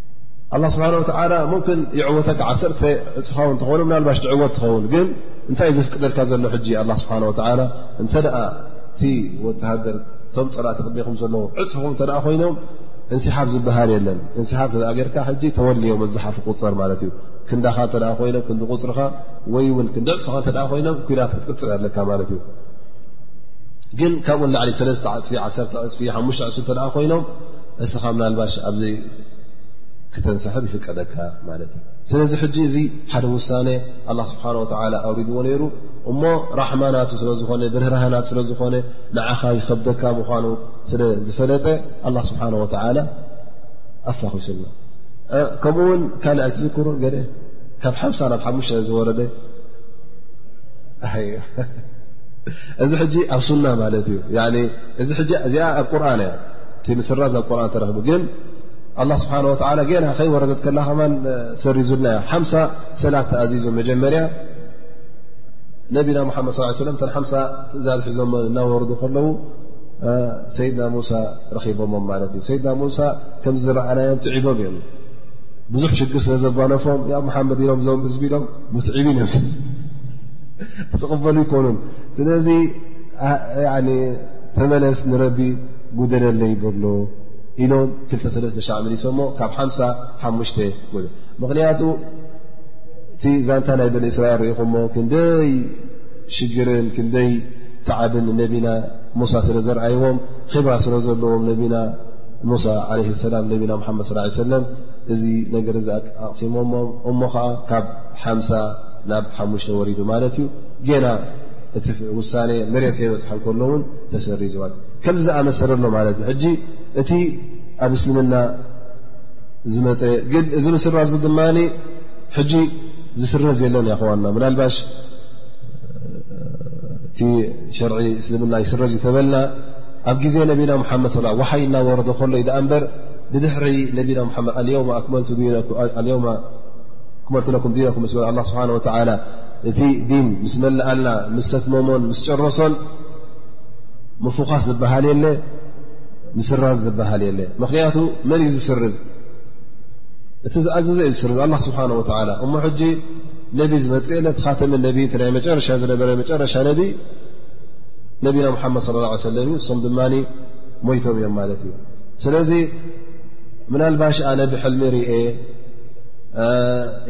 ኣላ ስብሓን ወተላ ሙምክን ይዕወተካ ዓሰርተ እፅፋው እንትኾኑ ምናልባሽ ትዕወት ትኸውን ግን እንታይ እ ዘፍቅደልካ ዘሎ ሕጂ ኣላ ስብሓን ወተላ እንተ ደኣ እቲ ወተሃደር እቶም ፀላእቲ ቅድሚኹም ዘለዎ ዕፅፍኹም እተ ኮይኖም እንስሓብ ዝበሃል የለን እንስሓብ እተ ገርካ ሕጂ ተወልዮም ዝሓፍ ቁፅር ማለት እዩ ክንዳኻ እተ ኮይኖም ክንዲ ቁፅርኻ ወይ እውን ክንዲ ዕፅፍኻ እተ ኮይኖም ኩናት ክትቅፅር ኣለካ ማለት እዩ ግን ካብኡ ንላዕሊ ሰለስተ ዕፅፊ ዓሰርተ ዕፅፊ ሓሙሽተ ዕፅፊ እተ ኮይኖም እስኻ ምናልባሽ ኣብዚ ክተንሰሕብ ይፍቀደካ ማለት እዩ ስለዚ ሕጂ እዚ ሓደ ውሳነ ኣላ ስብሓን ወተላ ኣውሪድዎ ነይሩ እሞ ራሕማ ናቱ ስለ ዝኾነ ብርህራሃ ናቱ ስለ ዝኾነ ንዓኻ ይኸብደካ ምዃኑ ስለ ዝፈለጠ ኣላ ስብሓን ወተላ ኣፋኺሱና ከምኡ ውን ካልእ ኣይትዝክሩ ገለ ካብ ሓምሳ ናብ ሓሙሽተ ዝወረደ እዚ ሕጂ ኣብ ሱና ማለት እዩ እዚ ሕጂ እዚኣ ኣብ ቁርን እያ እቲ ምስራዝ ኣብ ቁርን ተረክቡ ግን ኣላ ስብሓን ወላ ገና ከይወረደት ከላ ከማ ሰሪዙልና ዮ ሓምሳ ሰላት ተኣዚዞ መጀመርያ ነቢና ሙሓመድ ስ ሰለም እተ ሓምሳ ትእዛዝ ሒዞሞ እናወረዱ ከለዉ ሰይድና ሙሳ ረኪቦሞም ማለት እዩ ሰይድና ሙሳ ከምዚ ዝረኣናዮም ትዒቦም እዮም ብዙሕ ሽግር ስለ ዘጓነፎም ብ መሓመድ ኢሎም ዞም ህዝቢ ኢሎም ሙትዒቢ ነብስ ትቕበሉ ይኮኑን ስለዚ ተመለስ ንረቢ ጉደለለይ በሎ ኢሎም ክልተ ሰለስተ ሻዕ መሊሶሞ ካብ ሓምሳ ሓሙሽተ ጎደ ምኽንያቱ እቲ ዛንታ ናይ በኒ እስራኤል ርኢኹሞ ክንደይ ሽግርን ክንደይ ተዓብን ነቢና ሙሳ ስለ ዘርኣይዎም ክብራ ስለ ዘለዎም ነቢና ሙሳ ዓለ ሰላም ነቢና ሓመድ ስ ሰለም እዚ ነገር እዚ ኣቕሲሞሞ እሞ ከዓ ካብ ሓምሳ ናብ ሓሙሽተ ወሪዱ ማለት እዩ ጌና እቲ ውሳኔ መሬት ከይበፅሓ እንከሎእውን ተሰሪዙዋል ከምዚ ዝኣመሰለ ኣሎ ማለት እዩ ሕጂ እቲ ኣብ እስልምና ዝመፀ ግን እዚ ምስራ እዚ ድማ ሕጂ ዝስረዝ የለን ይኸዋንና ምናልባሽ እቲ ሸርዒ እስልምና ይስረዝ እዩ ተበልና ኣብ ግዜ ነቢና ሓመድ ስ ዋሓይ እናወረዶ ከሎ ዩ ዳኣ እምበር ብድሕሪ ነቢና ሓመድ ኣየውማ ኣክመልቱ ለኩም ዲነኩም ምስ በለ ስብሓ እቲ ዲን ምስ መላኣልና ምስ ሰትመሞን ምስ ጨረሶን ምፉኻስ ዝበሃል የለ ምስራዝ ዝበሃል የለ ምኽንያቱ መን እዩ ዝስርዝ እቲ ዝኣዘዘ እዩ ዝስርዝ ኣላ ስብሓን ወተላ እሞ ሕጂ ነቢ ዝመፅ የለ ተኻተሚ ነቢ እቲ ናይ መጨረሻ ዝነበረ መጨረሻ ነቢ ነቢና ሙሓመድ ለ ላ ሰለም እዩ እሶም ድማ ሞይቶም እዮም ማለት እዩ ስለዚ ምናልባሽ ኣነ ብሕልሚ ርኤ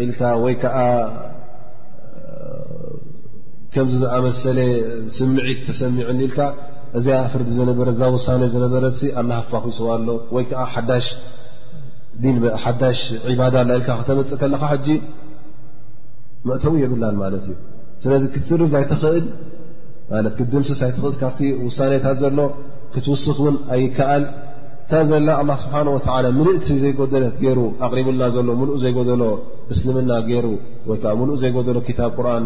ኢልካ ወይ ከዓ ከምዚ ዝኣመሰለ ስምዒት ተሰሚዑኒ ኢልካ እዚኣ ፍርዲ ዘነበረ እዛ ውሳነ ዝነበረት ኣናሃፋ ኩስዋ ኣሎ ወይ ከዓ ሓዳሽ ዲን ሓዳሽ ዒባዳ ኣላ ኢልካ ከተመፅእ ከለካ ሕጂ መእተዊ የብላን ማለት እዩ ስለዚ ክትስርዝ ኣይትኽእል ማለት ክትድምስስ ኣይትኽእል ካብቲ ውሳኔታት ዘሎ ክትውስኽ እውን ኣይከኣል እታ ዘላ ኣላ ስብሓን ወተላ ምልእቲ ዘይጎደለት ገይሩ ኣቕሪቡልና ዘሎ ምሉእ ዘይጎደሎ እስልምና ገይሩ ወይከዓ ምሉእ ዘይጎደሎ ክታብ ቁርን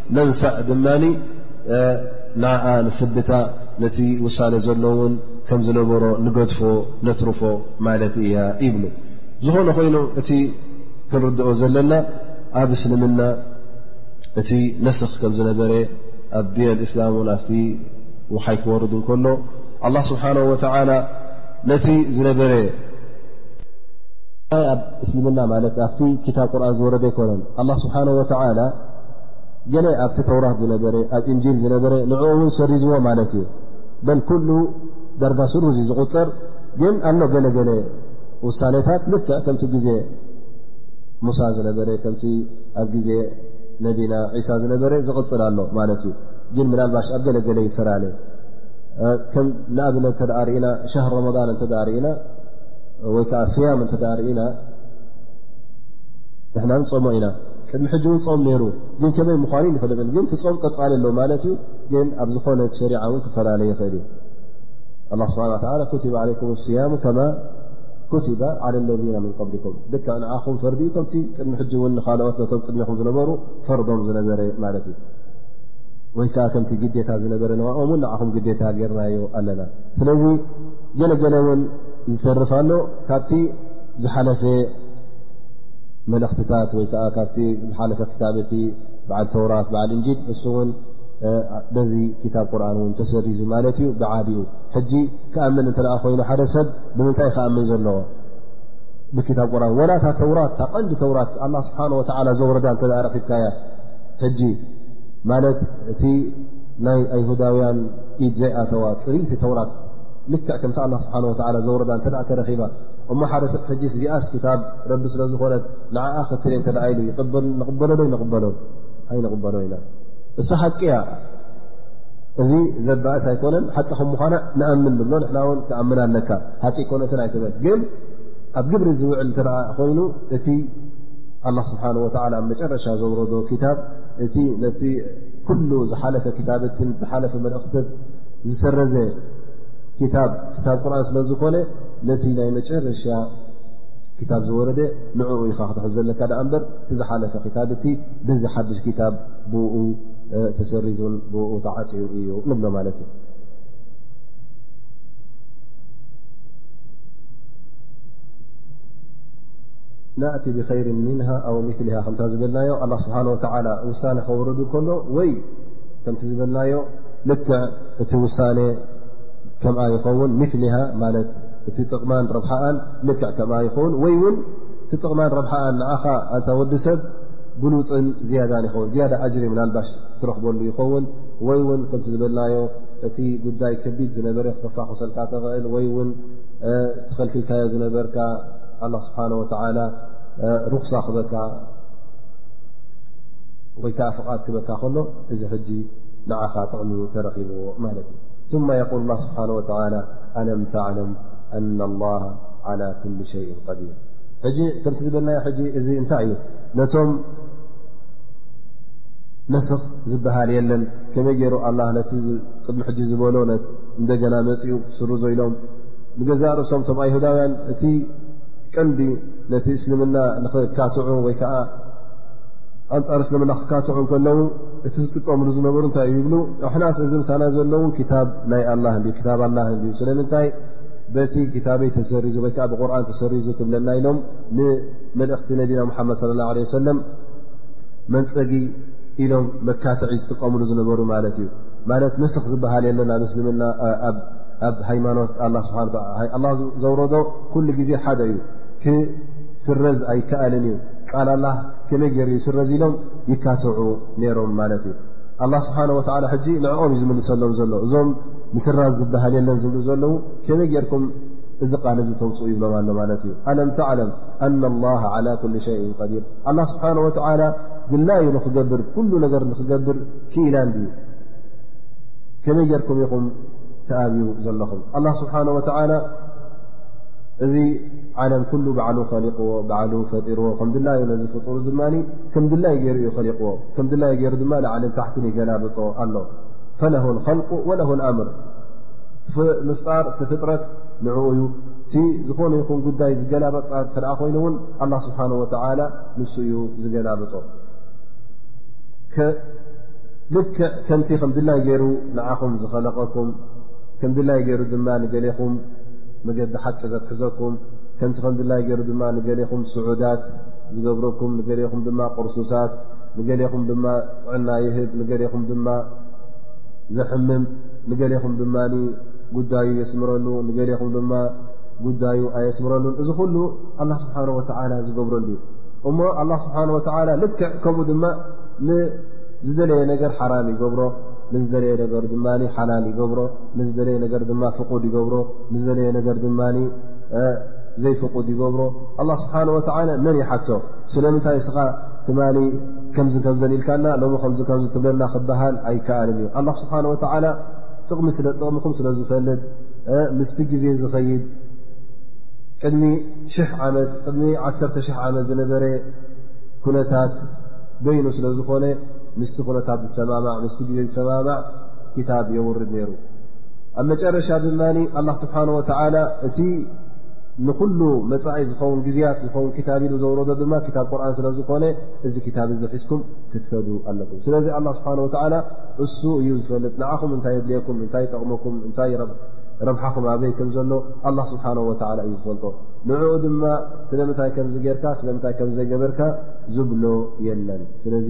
መንሳእ ድማ ንዓ ንፍብታ ነቲ ውሳነ ዘሎውን ከም ዝነበሮ ንገድፎ ነትርፎ ማለት እያ ይብሉ ዝኾነ ኮይኑ እቲ ክንርድኦ ዘለና ኣብ እስልምና እቲ ነስኽ ከም ዝነበረ ኣብ ዲን ኣልእስላም ን ኣብቲ ውሓይ ክወርድ እንከሎ ኣላ ስብሓን ወተላ ነቲ ዝነበረ ኣብ እስልምና ማለት ኣብቲ ክታብ ቁርን ዝወረደ ኣይኮነን ኣላ ስብሓን ወተላ ገለ ኣብቲ ተውራት ዝነበረ ኣብ እንጂል ዝነበረ ንኡ እውን ሰሪዝዎ ማለት እዩ በል ኩሉ ዳርጋ ስሩዝ እዩ ዝቁፅር ግን ኣሎ ገለገለ ውሳኔታት ልክዕ ከምቲ ግዜ ሙሳ ዝነበረ ከምቲ ኣብ ግዜ ነቢና ዒሳ ዝነበረ ዝቕፅል ኣሎ ማለት እዩ ግን ምናልባሽ ኣብ ገለገለ ይፈላለ ከም ንኣብነት እተ ርእና ሻሃር ረመዳን እተ ርእና ወይ ከዓ ስያም እተ ርእና ንሕና ንፀሞ ኢና ቅድሚ ሕጂ ውን ጾም ነይሩ ግን ከመይ ምዃኑ ይንፈልጥን ግን ትጾም ቀጻሊ ኣሎ ማለት እዩ ግን ኣብ ዝኾነ ሸሪዓ ውን ክፈላለ ይኽእል እዩ ኣላ ስብሓን ወተላ ኩቲባ ዓለይኩም ስያሙ ከማ ኩቲባ ዓላ ለዚና ምን ቀብሊኩም ልክዕ ንዓኹም ፈርዲ እዩ ከምቲ ቅድሚ ሕጂ እውን ንካልኦት ነቶም ቅድሚኹም ዝነበሩ ፈርዶም ዝነበረ ማለት እዩ ወይ ከዓ ከምቲ ግዴታ ዝነበረ ንኦም ውን ንዓኹም ግዴታ ገርናዮ ኣለና ስለዚ ገለገለ እውን ዝተርፍ ኣሎ ካብቲ ዝሓለፈ መልእኽትታት ወይ ከዓ ካብቲ ዝሓለፈ ክታብቲ በዓል ተውራት በዓል እንጂል እሱ እውን በዚ ክታብ ቁርን እውን ተሰሪዙ ማለት እዩ ብዓብኡ ሕጂ ክኣምን እንተ ኮይኑ ሓደ ሰብ ብምንታይ ክኣምን ዘለዎ ብክታብ ቁርን ወላ እታ ተውራት እታ ቀንዲ ተውራት ኣላ ስብሓን ወተላ ዘወረዳ እንተ ረኪብካያ ሕጂ ማለት እቲ ናይ ኣይሁዳውያን ኢድ ዘይኣተዋ ፅሪይቲ ተውራት ልክዕ ከምቲ ኣላ ስብሓን ወላ ዘወረዳ እተ ተረኪባ እሞ ሓደ ሰብ ሕጂ እዚኣስ ክታብ ረቢ ስለ ዝኾነት ንዓኣ ክትል እተ ኢሉ ንቕበሎ ዶ ይንቕበሎ ኣይንቕበሎ ኢና እሳ ሓቂ እያ እዚ ዘባእስ ኣይኮነን ሓቂ ከም ምዃና ንኣምን ንብሎ ንሕና እውን ክኣምን ኣለካ ሓቂ ኮነትን ኣይትበል ግን ኣብ ግብሪ ዝውዕል እተ ኮይኑ እቲ ኣላ ስብሓን ወተላ ኣብ መጨረሻ ዘውረዶ ክታብ እቲ ነቲ ኩሉ ዝሓለፈ ክታብትን ዝሓለፈ መልእኽት ዝሰረዘ ክታብ ቁርን ስለ ዝኾነ ነቲ ናይ መጨረሻ ክታብ ዝወረደ ንዕኡ ኢኻ ክትሕዝ ዘለካ ድኣ እምበር እቲ ዝሓለፈ ክታብ እቲ በዚ ሓድሽ ክታብ ብኡ ተሰሪዙን ብኡ ተዓፅዩ እዩ ንብሎ ማለት እዩ ናእቲ ብኸይር ምንሃ ኣው ምሊሃ ከምታ ዝበልናዮ ኣላ ስብሓን ወተዓላ ውሳነ ከወረዱ ከሎ ወይ ከምቲ ዝበልናዮ ልክዕ እቲ ውሳነ ከምኣ ይኸውን ምሊሃ ማለት እቲ ጥቕማን ረብሓኣን ልክዕ ከምኣ ይኸውን ወይ ውን እቲ ጥቕማን ረብሓኣ ንዓኻ ኣንታ ወዲ ሰብ ብሉፅን ዝያዳን ይኸውን ዝያዳ ኣጅሪ ምናልባሽ ትረኽበሉ ይኸውን ወይ ውን ከምቲ ዝበልናዮ እቲ ጉዳይ ከቢድ ዝነበረ ክተፋኹሰልካ ተኽእል ወይ ውን ተኸልኪልካዮ ዝነበርካ ኣላ ስብሓን ወተዓላ ሩኽሳ ክበካ ወይ ከዓ ፍቓድ ክበካ ከሎ እዚ ሕጂ ንዓኻ ጥቕሚ ተረኺብዎ ማለት እዩ ثመ የቁል ላ ስብሓን ወተላ ኣለም ተዕለም ኣና ላሃ ዓላ ኩሉ ሸይን ቀዲር ሕጂ ከምቲ ዝበልናዮ ሕጂ እዚ እንታይ እዩ ነቶም ነስኽ ዝበሃል የለን ከመይ ገይሩ ኣላ ነቲ ቅድሚ ሕጂ ዝበሎ እንደገና መፅኡ ስርዞ ኢሎም ንገዛእ ርእሶም እቶም ኣይሁዳውያን እቲ ቀንዲ ነቲ እስልምና ንኽካትዑ ወይ ከዓ ኣንጻር እስልምና ክካትዑ ከለዉ እቲ ዝጥቀምሉ ዝነበሩ እንታይ እዩ ይብሉ ንሕና እዚ ምሳና ዘለዉ ክታብ ናይ ኣላ እ ክታብ ኣላ እንድዩ ስለምንታይ በቲ ክታበይ ተሰሪዙ ወይ ከዓ ብቁርን ተሰሪዙ ትብለና ኢሎም ንመልእኽቲ ነቢና ሙሓመድ ስለ ላ ለ ሰለም መንፀጊ ኢሎም መካትዒ ዝጥቀምሉ ዝነበሩ ማለት እዩ ማለት ንስኽ ዝበሃል የለን ኣብ እስልምና ኣብ ሃይማኖት ኣላ ስብሓ ኣላ ዘውረዶ ኩሉ ግዜ ሓደ እዩ ክስረዝ ኣይከኣልን እዩ ቃል ኣላ ከመይ ገይሩ ይስረዝ ኢሎም ይካትዑ ነይሮም ማለት እዩ ኣላ ስብሓን ወላ ሕጂ ንዕኦም እዩ ዝምልሰሎም ዘሎ እዞም ምስራዝ ዝበሃል የለን ዝብሉ ዘለዉ ከመይ ጌርኩም እዚ ቃል እዚ ተውፅኡ ይብሎም ኣሎ ማለት እዩ ኣለም ተዕለም ኣና ላ ዓላ ኩል ሸይ ቀዲር ኣላ ስብሓን ወተላ ድላዩ ንክገብር ኩሉ ነገር ንክገብር ክኢላ እንድዩ ከመይ ጌርኩም ኢኹም ተኣብዩ ዘለኹም ኣላ ስብሓን ወተላ እዚ ዓለም ኩሉ ባዕሉ ኸሊቕዎ ባዕሉ ፈጢርዎ ከም ድላዩ ነዚ ፍጡሩ ድማ ከም ድላዩ ገይሩ እዩ ኸሊቕዎ ከም ድላዩ ገይሩ ድማ ላዕልን ታሕትን ይገላብጦ ኣሎ ፈለሁ ኸልቁ ወለሁ ኣምር ምፍጣር እቲ ፍጥረት ንዕኡ እዩ እቲ ዝኾነ ይኹን ጉዳይ ዝገላበጣ እተ ኮይኑ እውን ኣላ ስብሓን ወተላ ንሱ እዩ ዝገላብጦ ልክዕ ከምቲ ከም ድላይ ገይሩ ንዓኹም ዝኸለቀኩም ከም ድላይ ገይሩ ድማ ንገሌኹም መገዲ ሓቂ ዘትሕዘኩም ከምቲ ከምድላይ ገይሩ ድማ ንገሌኹም ስዑዳት ዝገብረኩም ንገሌኹም ድማ ቅርሱሳት ንገሌኹም ድማ ጥዕና ይህብ ንገሌኹም ድማ ዘሕምም ንገሌኹም ድማ ጉዳዩ የስምረሉ ንገሌኹም ድማ ጉዳዩ ኣየስምረሉን እዚ ኩሉ ኣላ ስብሓን ወተዓላ ዝገብረሉ እዩ እሞ ኣላ ስብሓን ወተዓላ ልክዕ ከምኡ ድማ ንዝደለየ ነገር ሓራም ይገብሮ ንዝደለየ ነገር ድማ ሓላል ይገብሮ ንዝደለየ ነገር ድማ ፍቁድ ይገብሮ ንዝደለየ ነገር ድማ ዘይፍቁድ ይገብሮ ኣላ ስብሓን ወተላ መን ይሓቶ ስለምንታይ እስኻ ትማ ከምዚ ከምዘን ኢልካና ሎሚ ከምዚ ከምዚ ትብለና ክበሃል ኣይከኣልን እዩ ኣላ ስብሓን ወተላ ጥቕሚ ስለ ጥቕምኹም ስለ ዝፈልጥ ምስቲ ግዜ ዝኸይድ ቅድሚ ሽሕ ዓመት ቅድሚ ዓሰርተ ሽሕ ዓመት ዝነበረ ኩነታት በይኑ ስለ ዝኾነ ምስቲ ኩነታት ዝሰማማዕ ምስቲ ግዜ ዝሰማማዕ ክታብ የውርድ ነይሩ ኣብ መጨረሻ ድማ ኣላ ስብሓን ወተላ እቲ ንኩሉ መፃኢ ዝኸውን ግዜያት ዝኸውን ክታብ ኢሉ ዘውረዶ ድማ ክታብ ቁርን ስለ ዝኾነ እዚ ክታብ እዚ ሒዝኩም ክትከዱ ኣለኩም ስለዚ ኣላ ስብሓን ወተላ እሱ እዩ ዝፈልጥ ንዓኹም እንታይ የድልየኩም እንታይ ጠቕመኩም እንታይ ረብሓኹም ኣበይ ከም ዘሎ ኣላ ስብሓን ወተላ እዩ ዝፈልጦ ንዕኡ ድማ ስለምንታይ ከምዚ ጌርካ ስለምንታይ ከምዘይገበርካ ዝብሎ የለን ስለዚ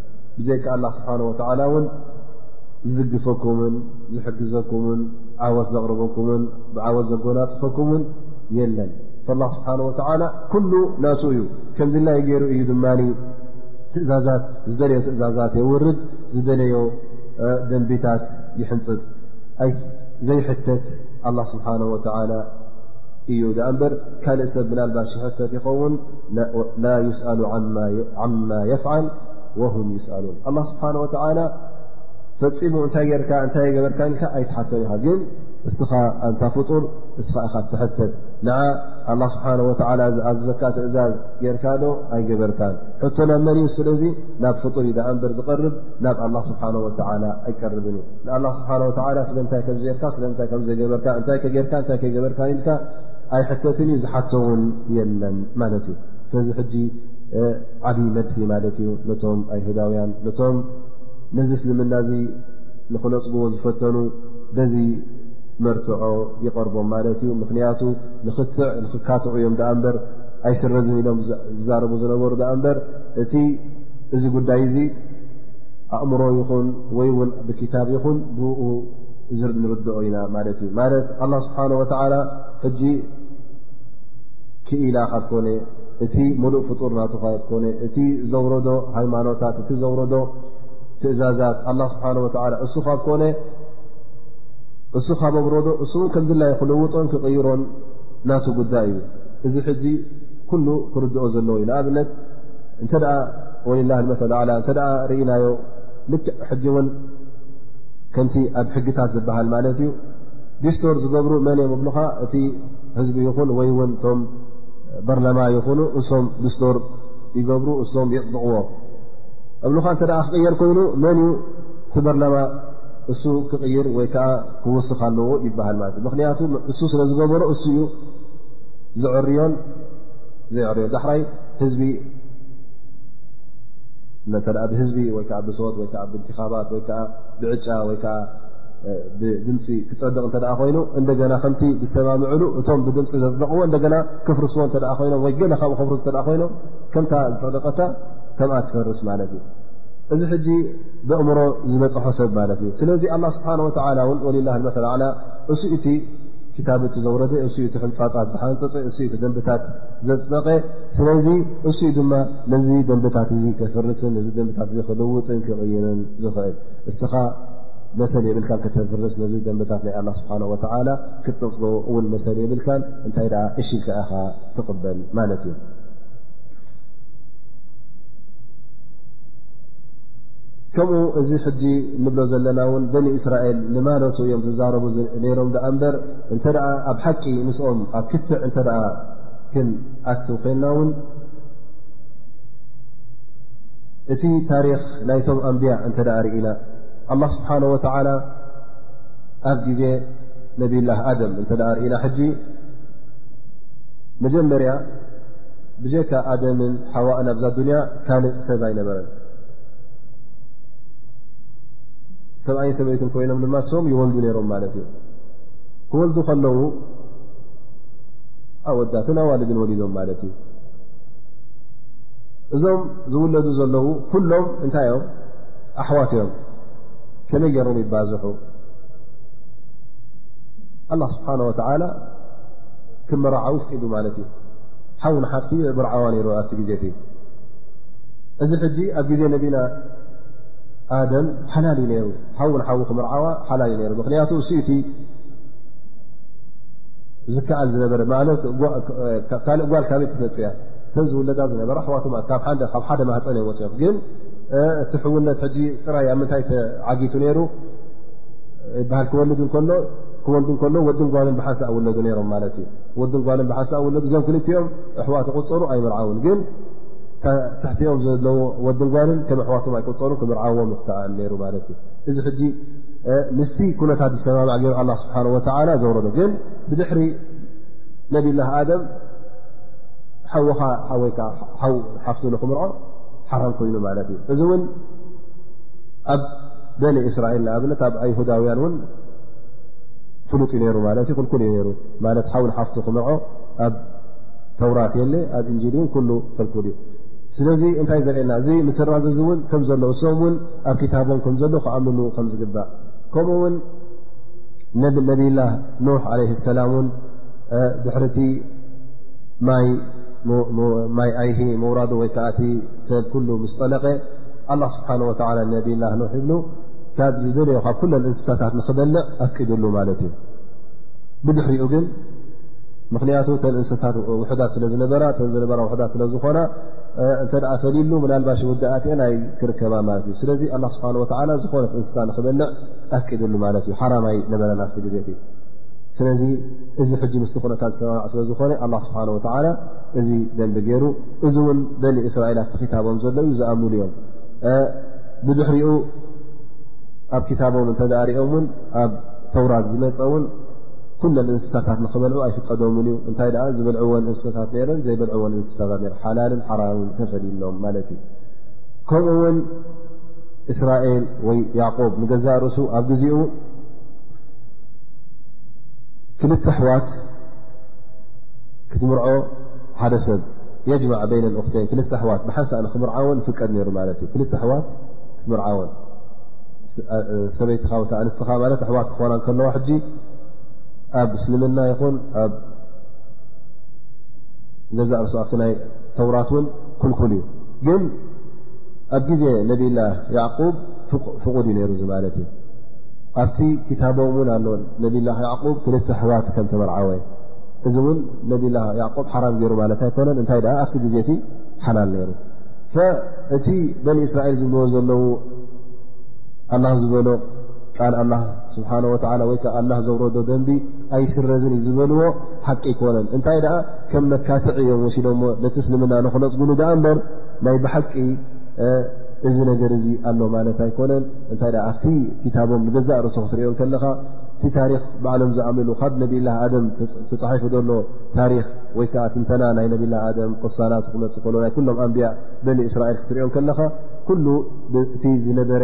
ብዘይካ ኣላ ስብሓን ወተዓላ እውን ዝድግፈኩምን ዝሕግዘኩምን ዓወት ዘቕርበኩምን ብዓወት ዘጎናፅፈኩምን የለን ላ ስብሓን ወተዓላ ኩሉ ናቱ እዩ ከምድላይ ገይሩ እዩ ድማ ትእዛዛት ዝደለዮ ትእዛዛት የውርድ ዝደለዮ ደንቢታት ይሕንፅፅ ዘይሕተት ኣላ ስብሓን ወተዓላ እዩ ዳኣ እምበር ካልእ ሰብ ምናልባሽ ይሕተት ይኸውን ላ ይስኣሉ ዓማ የፍዓል ወሁም ይስኣሉን ኣላ ስብሓን ወተዓላ ፈፂሙ እንታይ ጌርካ እንታይ ገበርካ ኢልካ ኣይትሓቶን ኢኻ ግን እስኻ ኣንታ ፍጡር እስኻ ኢኻ ትሕተት ንዓ ኣላ ስብሓን ወተዓላ ዝኣዘዘካ ትእዛዝ ጌርካ ዶ ኣይገበርካን ሕቶ ናብ መን እዩ ስለዚ ናብ ፍጡር እዩ ዳኣንበር ዝቐርብ ናብ ኣላ ስብሓን ወተዓላ ኣይቀርብን እዩ ንኣላ ስብሓን ወተዓላ ስለምንታይ ከምዘርካ ስለምንታይ ከምዘይገበርካ እንታይ ከጌርካ እንታይ ከይገበርካ ኢልካ ኣይሕተትን እዩ ዝሓቶ ውን የለን ማለት እዩ ስለዚ ሕጂ ዓብይ መልሲ ማለት እዩ ነቶም ኣይሁዳውያን ነቶም ነዚ እስልምና እዚ ንክነፅግዎ ዝፈተኑ በዚ መርትዖ ይቐርቦም ማለት እዩ ምክንያቱ ንክትዕ ንክካትዑ እዮም ዳኣ እምበር ኣይስረዝን ኢሎም ዝዛረቡ ዝነበሩ ዳኣ እምበር እቲ እዚ ጉዳይ እዚ ኣእምሮ ይኹን ወይ ውን ብክታብ ይኹን ብኡ እዚ ንርድኦ ኢና ማለት እዩ ማለት ኣላ ስብሓን ወተዓላ ሕጂ ክኢላ ካብ ኮነ እቲ ሙሉእ ፍጡር ናቱ ካየት ኮነ እቲ ዘውረዶ ሃይማኖታት እቲ ዘውረዶ ትእዛዛት ኣላ ስብሓን ወተላ እሱ ካብ ኮነ እሱ ካብ ኣብረዶ እሱ እውን ከምድላይ ክልውጦን ክቕይሮን ናቱ ጉዳይ እዩ እዚ ሕጂ ኩሉ ክርድኦ ዘለዎ እዩ ንኣብነት እንተ ወላ መላ ኣላ እተ ርኢናዮ ልክዕ ሕጂ እውን ከምቲ ኣብ ሕግታት ዝበሃል ማለት እዩ ዲስቶር ዝገብሩ መን እዮም እብልኻ እቲ ህዝቢ ይኹን ወይ እውን እቶም በርለማ ይኹኑ እሶም ዲስቶር ይገብሩ እሶም የፅድቕዎ እብልኻ እንተ ክቅየር ኮይኑ መን እዩ እቲ በርለማ እሱ ክቕይር ወይ ከዓ ክውስኽ ኣለዎ ይበሃል ማለት እዩ ምክንያቱ እሱ ስለ ዝገበሮ እሱ እዩ ዝዕርዮን ዘይዕርዮን ዳሕራይ ህዝቢ እተ ብህዝቢ ወይ ከዓ ብሶት ወይ ዓ ብእንቲኻባት ወይ ከዓ ብዕጫ ወይ ከዓ ብድምፂ ክፀድቕ እተ ኮይኑ እንደገና ከምቲ ዝሰማምዕሉ እቶም ብድምፂ ዘፅደቕዎ እንደገና ክፍርስዎ እተ ኮይኖም ወይ ገለ ካብኡ ከፍር እተ ኮይኖም ከምታ ዝፀደቀታ ከምኣ ትፈርስ ማለት እዩ እዚ ሕጂ ብእምሮ ዝበፅሖ ሰብ ማለት እዩ ስለዚ ኣላ ስብሓን ወተላ ውን ወላ መተላ እሱ እቲ ክታብቲ ዘውረደ እሱ እቲ ሕንፃፃት ዝሓንፀፀ እሱ እቲ ደንብታት ዘፅደቐ ስለዚ እሱ ዩ ድማ ነዚ ደንብታት እዚ ከፍርስን ነዚ ደንብታት እዚ ክልውጥን ክቕይርን ዝኽእል እስኻ መሰል የብልካን ከተፍርስ ነዚ ደንብታት ናይ ኣላ ስብሓን ወተዓላ ክትነፅሎ እውን መሰል የብልካን እንታይ ደኣ እሺ ኢልካ ኢኻ ትቕበል ማለት እዩ ከምኡ እዚ ሕጂ ንብሎ ዘለና እውን በኒ እስራኤል ንማለቱ እዮም ዝዛረቡ ነይሮም ደኣ እምበር እንተ ኣብ ሓቂ ምስኦም ኣብ ክትዕ እተ ክንኣትው ኮይንና ውን እቲ ታሪክ ናይቶም ኣንብያ እንተ ርእና ኣላ ስብሓን ወተላ ኣብ ግዜ ነብላ ኣደም እንተ ርእና ሕጂ መጀመርያ ብጀካ ኣደምን ሓዋእን ኣብዛ ዱንያ ካልእ ሰብ ኣይነበረን ሰብኣይን ሰበይትን ኮይኖም ድማ ሶም ይወልዱ ነይሮም ማለት እዩ ክወልዱ ከለዉ ኣወዳትን ኣዋልድን ወሊዶም ማለት እዩ እዞም ዝውለዱ ዘለዉ ኩሎም እንታይ እዮም ኣሕዋት እዮም ከመይ ገሮም ይባዝሑ ኣላ ስብሓን ወተላ ክመራዓዊ ፍቂዱ ማለት እዩ ሓው ንሓፍቲ ብርዓዋ ነይሩ ኣብቲ ግዜ እቲ እዚ ሕጂ ኣብ ግዜ ነቢና ኣደም ሓላል እዩ ነይሩ ሓው ንሓዊ ክምርዓዋ ሓላል እዩ ነይሩ ምክንያቱ እሲኡቲ ዝከኣል ዝነበረ ካልእ ጓል ካበይ ክትመፅያ እተን ዝውለዳ ዝነበረ ኣሕዋት ካብ ሓደ ማህፀን ዮም ወፅኦም ግን እቲ ሕውነት ሕጂ ጥራይ ኣብ ምንታይ ተዓጊቱ ነይሩ ይበሃል ክወልድ እከሎ ክወልዱ ከሎ ወድን ጓልን ብሓንሳእ ውለዱ ነይሮም ማለት እዩ ወድን ጓልን ብሓንሳእ ውለዱ እዞም ክልቲኦም ኣሕዋት ቁፀሩ ኣይምርዓውን ግን ትሕቲኦም ዘለዎ ወድን ጓልን ከም ኣሕዋቶም ኣይቁፀሩ ክምርዓዎም ይክተኣል ነይሩ ማለት እዩ እዚ ሕጂ ምስቲ ኩነታት ዝሰማምዕ ገይሩ ኣላ ስብሓን ወተዓላ ዘውረዶ ግን ብድሕሪ ነብላ ኣደም ሓወኻ ሓወይካ ሓው ሓፍቱ ንክምርዖ ሓራም ኮይኑ ማለት እዩ እዚ እውን ኣብ በኒ እስራኤል ንኣብነት ኣብ ኣይሁዳውያን እውን ፍሉጥ እዩ ነይሩ ማለት እዩ ክልኩል እዩ ነይሩ ማለት ሓው ንሓፍቱ ክምርዖ ኣብ ተውራት የለ ኣብ እንጂል እውን ኩሉ ክልኩል እዩ ስለዚ እንታይ ዘርእየና እዚ ምስራዝዚ እውን ከም ዘሎ እሶም እውን ኣብ ክታቦም ከም ዘሎ ክኣምንዎ ከም ዝግባእ ከምኡ ውን ነብላ ኖሕ ለ ሰላም ን ድሕርቲ ማይ ኣይሂ ምውራዶ ወይከዓ እቲ ሰብ ኩሉ ምስ ጠለቀ ኣላ ስብሓን ወላ ነብላ ኖሕ ይብሉ ካብ ዝደለዮ ካብ ኩለን እንስሳታት ንክበልዕ ኣፍቂድሉ ማለት እዩ ብድሕሪኡ ግን ምክንያቱ ተን እንስሳት ውሕዳት ስለዝነበራ ተዝነበራ ውሕዳት ስለዝኾና እተ ፈሊሉ ምናልባሽ ውዳእት ናይ ክርከባ ማለት እዩ ስለዚ ኣላ ስብሓን ወላ ዝኾነት እንስሳ ንክበልዕ ኣፍቂድሉ ማለት እዩ ሓራማይ ነበረን ኣብቲ ግዜ እቲ ስለዚ እዚ ሕጂ ምስ ኩነታት ዝሰማዕ ስለ ዝኾነ ኣላ ስብሓን ወላ እዚ ደንቢ ገይሩ እዚ እውን በኒ እስራኤል ኣብቲ ክታቦም ዘሎ እዩ ዝኣምሉ እዮም ብድሕሪኡ ኣብ ክታቦም እንተዳእሪኦም እውን ኣብ ተውራት ዝመፀ እውን ኩለን እንስሳታት ንክበልዑ ኣይፍቀዶምን እዩ እንታይ ደኣ ዝበልዕዎን እንስሳታት ነረን ዘይበልዕዎን እንስሳታት ረ ሓላልን ሓራምን ተፈልዩሎም ማለት እዩ ከምኡ ውን እስራኤል ወይ ያቆብ ንገዛእ ርእሱ ኣብ ግዜኡ ክልተ ኣሕዋት ክትምርዖ ሓደ ሰብ የጅማዕ በይነ ኦክተይን ክል ኣሕዋት ብሓንሳእ ንክምርዓወን ፍቀድ ነሩ ማለት እዩ ክልተ ኣሕዋት ክትምርዓወን ሰበይትኻ ወ ኣንስትኻ ማለት ኣሕዋት ክኾና ከለዋ ሕጂ ኣብ እስልምና ይኹን ኣብ ገዛ ርሱ ኣብቲ ናይ ተውራት እውን ኩልኩል እዩ ግን ኣብ ግዜ ነብላ ያዕቁብ ፍቑድ እዩ ነይሩ እዚ ማለት እዩ ኣብቲ ክታቦም እውን ኣሎ ነብላ ያዕቁብ ክልተ ኣሕዋት ከም ተመርዓወ እዚ እውን ነብላ ያዕቁብ ሓራም ገይሩ ማለት ኣይኮነን እንታይ ደኣ ኣብቲ ግዜ እቲ ሓላል ነይሩ እቲ በኒ እስራኤል ዝብልዎ ዘለዉ ኣላ ዝበሎ ቃል ኣላ ስብሓን ወላ ወይ ከዓ ኣላ ዘውረዶ ደንቢ ኣይስረዝን እዩ ዝበልዎ ሓቂ ኣይኮነን እንታይ ደኣ ከም መካትዒ እዮም ወሲዶሞ ነቲ እስልምና ንክነፅግሉ ዳኣ እምበር ናይ ብሓቂ እዚ ነገር እዚ ኣሎ ማለት ኣይኮነን እንታይ ኣብቲ ክታቦም ንገዛእ ርእሶ ክትሪኦ ከለኻ እቲ ታሪክ ባዕሎም ዝኣምንሉ ካብ ነብላ ኣደም ተፃሒፉ ዘሎ ታሪክ ወይ ከዓ ትንተና ናይ ነብላ ኣደም ቅሳናት ክመፅእ ከሎ ናይ ኩሎም ኣንብያ በኒ እስራኤል ክትሪኦ ከለኻ ኩሉ እቲ ዝነበረ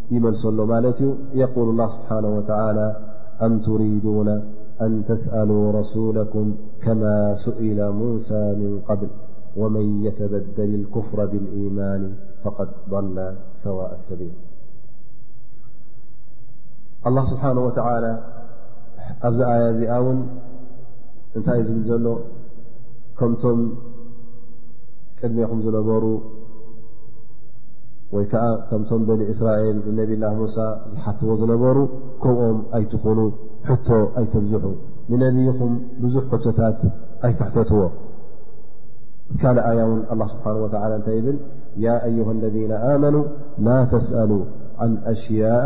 يملسله ملت ي يقول الله سبحانه وتعالى أم تريدون أن تسألوا رسولكم كما سئل موسى من قبل ومن يتبدل الكفر بالإمان فقد ضل سواء السبيل الله سبحانه وتعالى آيا ون نتي لل مم قدمኹم ዝنبر وي ك م بن إسرائل لنبي الله موسى زحتዎ نበሩ كم ኣيتخن حت أيترزح لنبيኹم بዙح حتታت ኣيتحتتዎ ل آية الله سبحانه وتعلى ن ل يا أيها الذين آمنوا لا تسألوا عن أشياء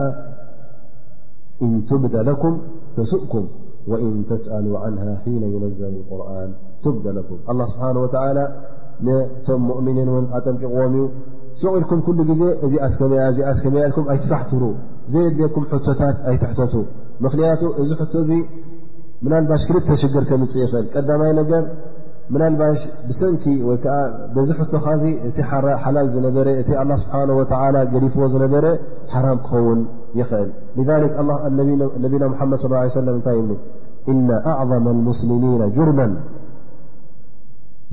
إن تبد لكم تسؤكم وإن تسألا عنها حين ينزل القرآن تبد لكم الله سحنه ولى ቶ ؤ ኣጠمቂቕዎ እ ሱቕ ኢልኩም ኩሉ ግዜ እዚኣስ ከመይ እያ እዚኣስ ከመይ እያ ኢልኩም ኣይትፋሕትሩ፣ ዘየድልየኩም ሕቶታት ኣይትሕተቱ። ምኽንያቱ እዚ ሕቶ እዚ ምናልባሽ ክልተ ሽግር ከምፅእ ይኽእል። ቀዳማይ ነገር ምናልባሽ ብሰንኪ ወይ ከዓ በዚ ሕቶኻ እዚ እቲ ሓላል ዝነበረ እቲ ኣላ ስብሓን ወተዓላ ገዲፍዎ ዝነበረ ሓራም ክኸውን ይኽእል። ሊዛሊክ ነቢና ሙሓመድ ስ ሰለም እንታይ ይብሉ? እና ኣዕظመ ልሙስሊሚና ጅርመን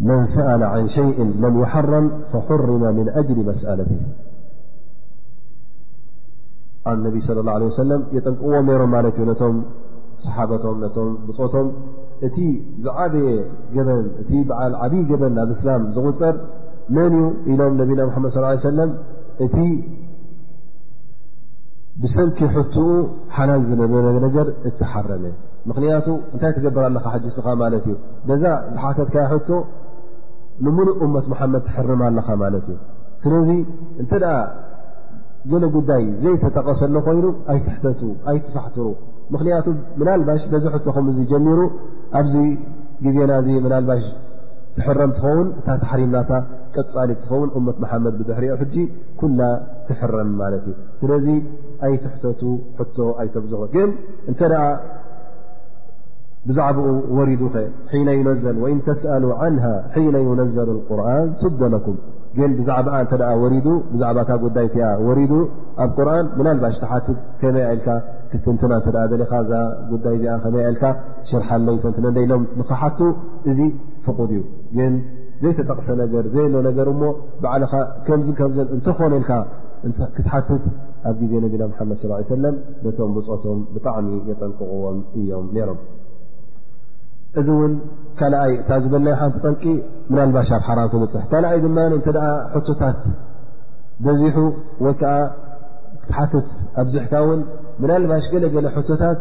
መን ሰኣለ ን ሸይ ለም ይሓረም ፈሕርመ ምን ኣጅሊ መስኣለት ኣነቢ ስለ ላ ለ ሰለም የጠንቅዎም ነሮም ማለት እዩ ነቶም ሰሓበቶም ነቶም ብፆቶም እቲ ዝዓበየ ገበን እቲ በዓል ዓብይ ገበን ናብ እስላም ዝቁፅር መን እዩ ኢሎም ነቢና ሓመድ ስ ሰለም እቲ ብሰንኪ ሕትኡ ሓላል ዝነበረ ነገር እተሓረመ ምክንያቱ እንታይ ትገብር ኣለካ ሓጅስኻ ማለት እዩ በዛ ዝሓተትካያ ሕቶ ንሙሉእ እመት መሓመድ ትሕርም ኣለኻ ማለት እዩ ስለዚ እንተ ደኣ ገለ ጉዳይ ዘይተጠቐሰሎ ኮይኑ ኣይትሕተቱ ኣይትፋሕትሩ ምኽንያቱ ምናልባሽ በዚ ሕቶ ከም ዙ ጀሚሩ ኣብዚ ግዜና እዚ ምናልባሽ ትሕረም ትኸውን እታ ተሓሪምናታ ቀፃሊ ትኸውን እመት መሓመድ ብድሕሪኦ ሕጂ ኩላ ትሕረም ማለት እዩ ስለዚ ኣይትሕተቱ ሕቶ ኣይተብዝሑ ግን እንተ ብዛዕባኡ ወሪዱኸ ሒነ ይነዘል ወእን ተስኣሉ ዓንሃ ሒነ ይነዘሉ ቁርን ትብደ ለኩም ግን ብዛዕባኣ እንተ ወሪዱ ብዛዕባ እታ ጉዳይ እቲኣ ወሪዱ ኣብ ቁርን ምናልባሽ ትሓትት ከመይ ኣኢልካ ክትንትና እተ ደሊኻ እዛ ጉዳይ እዚኣ ከመይ ኣኢልካ ሽርሓለይ ተንትነደ ኢሎም ንክሓቱ እዚ ፍቑድ እዩ ግን ዘይተጠቕሰ ነገር ዘየሎ ነገር እሞ ባዕልኻ ከምዚ ከምዘ እንተኾነ ኢልካ ክትሓትት ኣብ ግዜ ነቢና ሓመድ ስ ሰለም ነቶም ብፆቶም ብጣዕሚ የጠንቅቕዎም እዮም ነይሮም እዚ እውን ካልኣይ እታ ዝበልናይ ሓንቲ ጠንቂ ምናልባሽ ኣብ ሓራም ክብፅሕ ካልኣይ ድማ እንተ ሕቶታት በዚሑ ወይ ከዓ ክትሓትት ኣብዚሕካ እውን ምናልባሽ ገለገለ ሕቶታት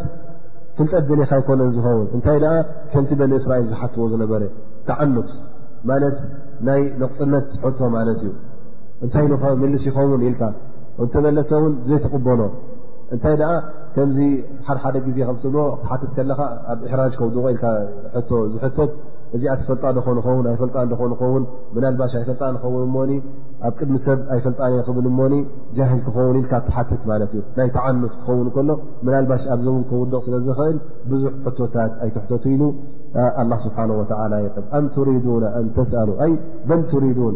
ፍልጠት ደሊካ ኣይኮነን ዝኸውን እንታይ ደኣ ከምቲ በኒ እስራኤል ዝሓትዎ ዝነበረ ተዓኑት ማለት ናይ ነቕፅነት ሕቶ ማለት እዩ እንታይ ምልስ ይኸውን ኢልካ እንተመለሰ እውን ዘይትቕበሎ እንታይ ደኣ ከምዚ ሓደሓደ ግዜ ከም ትብሎ ክትሓትት ከለኻ ኣብ እሕራጅ ከውድቆ ኢልካ ሕቶ ዝሕተት እዚኣ ስፈልጣ ዶ ኾን ኸውን ኣይፈልጣ ዶ ኾን ኸውን ምናልባሽ ኣይፈልጣ ንኸውን እሞኒ ኣብ ቅድሚ ሰብ ኣይፈልጣ የ ክብል እሞኒ ጃሂል ክኸውን ኢልካ ትሓትት ማለት እዩ ናይ ተዓኑት ክኸውን ከሎ ምናልባሽ ኣብዚ እውን ከውድቕ ስለ ዝኽእል ብዙሕ ሕቶታት ኣይትሕተቱ ኢሉ ኣላ ስብሓን ወተላ ይል ኣም ትሪዱን ኣን ተስኣሉ ኣይ በል ትሪዱን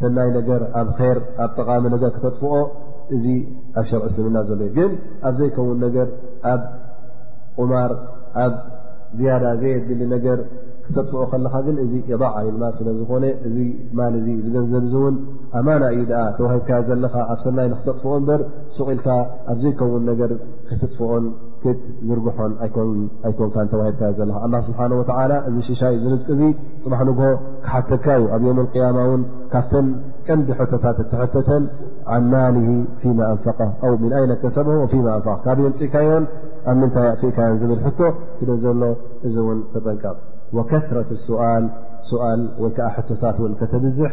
ሰናይ ነገር ኣብ ር ኣብ ጠቓሚ ነገር ክተጥፍኦ እዚ ኣብ ሸርዒ እስልምና ዘሎ ዩ ግን ኣብ ዘይከውን ነገር ኣብ ቁማር ኣብ ዝያዳ ዘየድሊ ነገር ክተጥፍኦ ከለኻ ግን እዚ የባዕ ይልማል ስለ ዝኾነ እዚ ማል እዚ ዝገንዘብ እዚ እውን ኣማና እዩ ኣ ተዋሂብካዮ ዘለኻ ኣብ ሰናይ ንክተጥፍኦ እበር ሱቕኢልካ ኣብ ዘይከውን ነገር ክትጥፍኦን ክትዝርግሖን ኣይኮንካ ተዋሂብካዮ ዘለኻ ስብሓ ወላ እዚ ሽሻይ ዝርዝቂ እዚ ፅባሕ ንግሆ ክሓተካ እዩ ኣብ ዮም ቅያማ ውን ካብተን ቀንዲ ሕቶታት እትሕተተን ዓን ማሊ ፊማ ኣንፈቀ ኣው ምን ኣይነ ከሰበ ፊማ ኣንፈ ካብ የምፅእካዮን ኣብ ምንታይ ኣጥፍእካዮን ዝብል ሕቶ ስለ ዘሎ እዚ እውን ተጠንቀቕ ወከትረት ስል ስል ወይ ከዓ ሕቶታት ውን ከተብዝሕ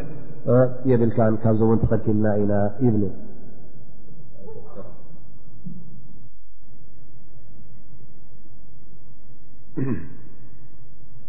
የብልካን ካብዚ እውን ተኸልኪልና ኢና ይብሉ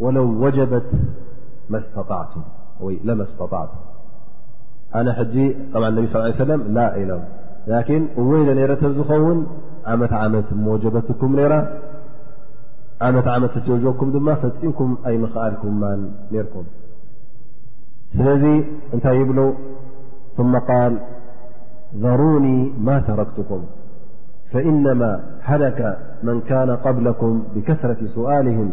ولو وجبت لما استطعت أنا ي بعا انبي صلى اله عليه وسلم لا لكن ول ليرة زخون عم عمت موجبتكم لرة معم كم دم فكم أي مخألكم ننركم سلذي أنتيبلو ثم قال ذروني ما تركتكم فإنما هلك من كان قبلكم بكثرة سؤالهم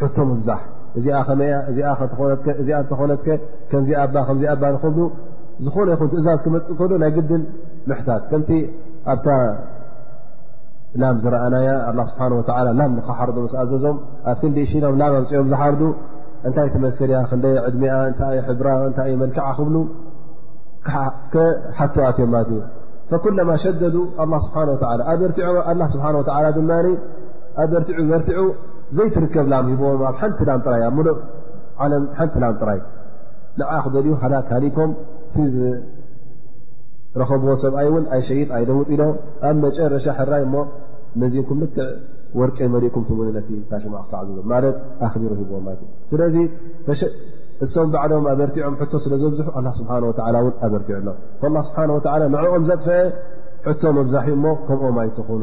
ሕቶ ምብዛሕ እዚኣ ከመይ እያ እዚኣ ከተኾነትከ እዚኣ እንተኾነትከ ከምዚ ኣባ ከምዚ ኣባ ንክብሉ ዝኾነ ይኹን ትእዛዝ ክመፅእ ከዶ ናይ ግድን ምሕታት ከምቲ ኣብታ ላም ዝረኣናያ ኣላ ስብሓን ወተላ ላም ንክሓርዱ ምስ ኣዘዞም ኣብ ክንዲ እሽኢሎም ላም ኣምፅኦም ዝሓርዱ እንታይ ትመስል እያ ክንደይ ዕድሚኣ እንታይ ዩ ሕብራ እንታይ ዩ መልክዓ ክብሉ ሓቶ ኣትዮም ማለት እዩ ፈኩለማ ሸደዱ ኣላ ስብሓን ወተላ ኣበርቲዖ ኣላ ስብሓን ወተላ ድማ ኣበርቲዑ በርቲዑ ዘይትርከብ ላም ሂቦም ኣብ ሓንቲ ላም ጥራይ ኣብ ምሉእ ዓለም ሓንቲ ላም ጥራይ ንዓ ክደልዩ ሃላክ ሃሊኮም እቲ ዝረኸብዎ ሰብኣይ እውን ኣይሸይጥ ኣይለውጥ ኢሎም ኣብ መጨረሻ ሕራይ እሞ መዚንኩም ልክዕ ወርቂ መሊእኩም ትብሉ ነቲ ታሽማ ክሳዕ ዝብል ማለት ኣኽቢሩ ሂብዎም ማለት እዩ ስለዚ እሶም ባዕሎም ኣበርቲዖም ሕቶ ስለ ዘብዝሑ ኣላ ስብሓን ወተላ እውን ኣበርቲዑ ኣሎ ላ ስብሓን ወተላ ንዕኦም ዘጥፈአ ሕቶ መብዛሕ እሞ ከምኦም ኣይትኹኑ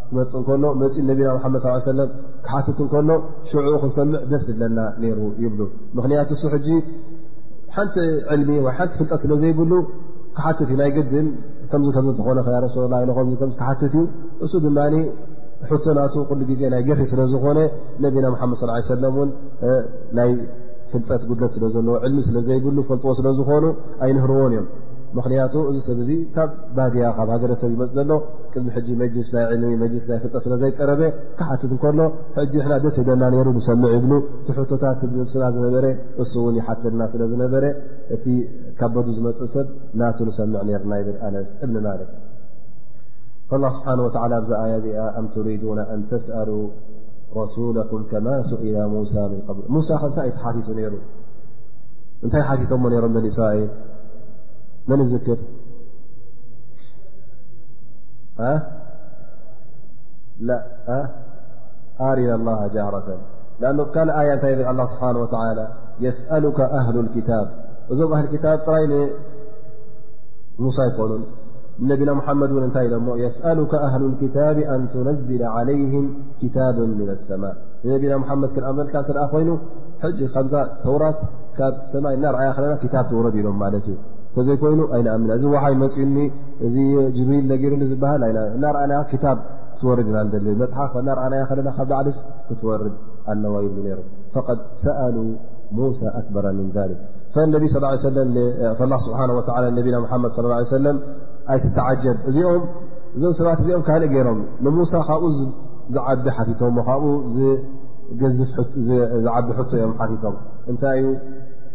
ክመፅእ እንከሎ መፂኡ ነቢና ሓመድ ስ ሰለም ክሓትት እንከሎ ሽዑ ክንሰምዕ ደስ ዝብለና ነይሩ ይብሉ ምክንያቱ እሱ ሕጂ ሓንቲ ዕልሚ ወይ ሓንቲ ፍልጠት ስለ ዘይብሉ ክሓትት እዩ ናይ ግድን ከምዚ ከም ዝኾነ ከ ረሱላ ኢ ክሓትት እዩ እሱ ድማ ሕቶናቱ ኩሉ ግዜ ናይ ገፊ ስለ ዝኾነ ነቢና ሓመድ ስ ሰለም ውን ናይ ፍልጠት ጉድለት ስለ ዘለዎ ዕልሚ ስለ ዘይብሉ ፈልጥዎ ስለ ዝኾኑ ኣይንህርዎን እዮም ምክንያቱ እዚ ሰብ እዚ ካብ ባድያ ካብ ሃገረሰብ ይመፅ ዘሎ ቅድሚ ሕጂ መጅልስ ናይ ዕልሚ መጅልስ ናይ ፍልጠት ስለ ዘይቀረበ ክሓትት እንከሎ ሕጂ ንሕና ደስ ይብለና ነይሩ ንሰምዕ ይብሉ እቲ ሕቶታት ህብ ዝብስና ዝነበረ እሱ እውን ይሓተልና ስለ ዝነበረ እቲ ካብ በዱ ዝመፅእ ሰብ ናቱ ንሰምዕ ነርና ይብል ኣነስ እብኒ ማለ ላ ስብሓን ወተላ ኣብዛ ኣያ እዚኣ ኣም ትሪዱና ኣን ተስኣሉ ረሱለኩም ከማ ስኢላ ሙሳ ምን ቐብል ሙሳ ከ እንታይ እዩ ተሓቲቱ ነይሩ እንታይ ሓቲቶሞ ነይሮም በን እስራኤል መን ዝክር قأرن الله جهرة لأن ل آية الله سبحانه وتعالى يسألك أهل الكتاب ዞم أهل كتب ري موس يكن نبنا محمد يسألك أهل الكتاب أن تنزل عليهم كتاب من السماء لنبنا محمد كنمل ين ح م ورا سمي رأي ل كتب تورد لم لت እተዘይኮይኑ ኣይንኣምና እዚ ውሓይ መፅኒ እዚ ጅብሪል ነጊሩኒ ዝበሃል ኣይና እናርኣና ክታብ ክትወርድ ኢና ንደሊ መፅሓፍ እናርኣናያ ከለና ካብ ላዕሊስ ክትወርድ ኣለዋ ይብሉ ነይሩ ፈቐድ ሰኣሉ ሙሳ ኣክበረ ምን ሊክ ፈነቢ ስ ሰለም ፈላ ስብሓ ወላ ነቢና ሓመድ ስ ላ ሰለም ኣይትተዓጀብ እዚኦም እዞም ሰባት እዚኦም ካልእ ገይሮም ንሙሳ ካብኡ ዝዓቢ ሓቲቶሞ ካብኡ ዝገዝፍ ዝዓቢ ሕቶ እዮም ሓቲቶም እንታይ እዩ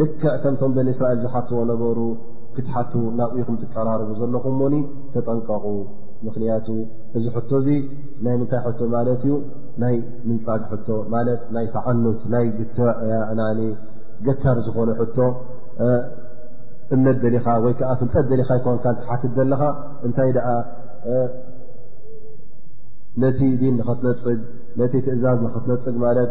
ልክዕ ከምቶም በኒ እስራኤል ዝሓትዎ ነበሩ ክትሓቱ ናብኡ ኢኹም ትቀራርቡ ዘለኹም ሞኒ ተጠንቀቑ ምኽንያቱ እዚ ሕቶ እዚ ናይ ምንታይ ሕቶ ማለት እዩ ናይ ምንፃግ ሕቶ ማለት ናይ ተዓኑት ናይ ግትዕ ገታር ዝኾነ ሕቶ እምነት ደሊኻ ወይ ከዓ ፍልጠት ደሊኻ ይኮንካ ትሓትት ዘለኻ እንታይ ደኣ ነቲ ዲን ንኸትነፅግ ነቲ ትእዛዝ ንኸትነፅግ ማለት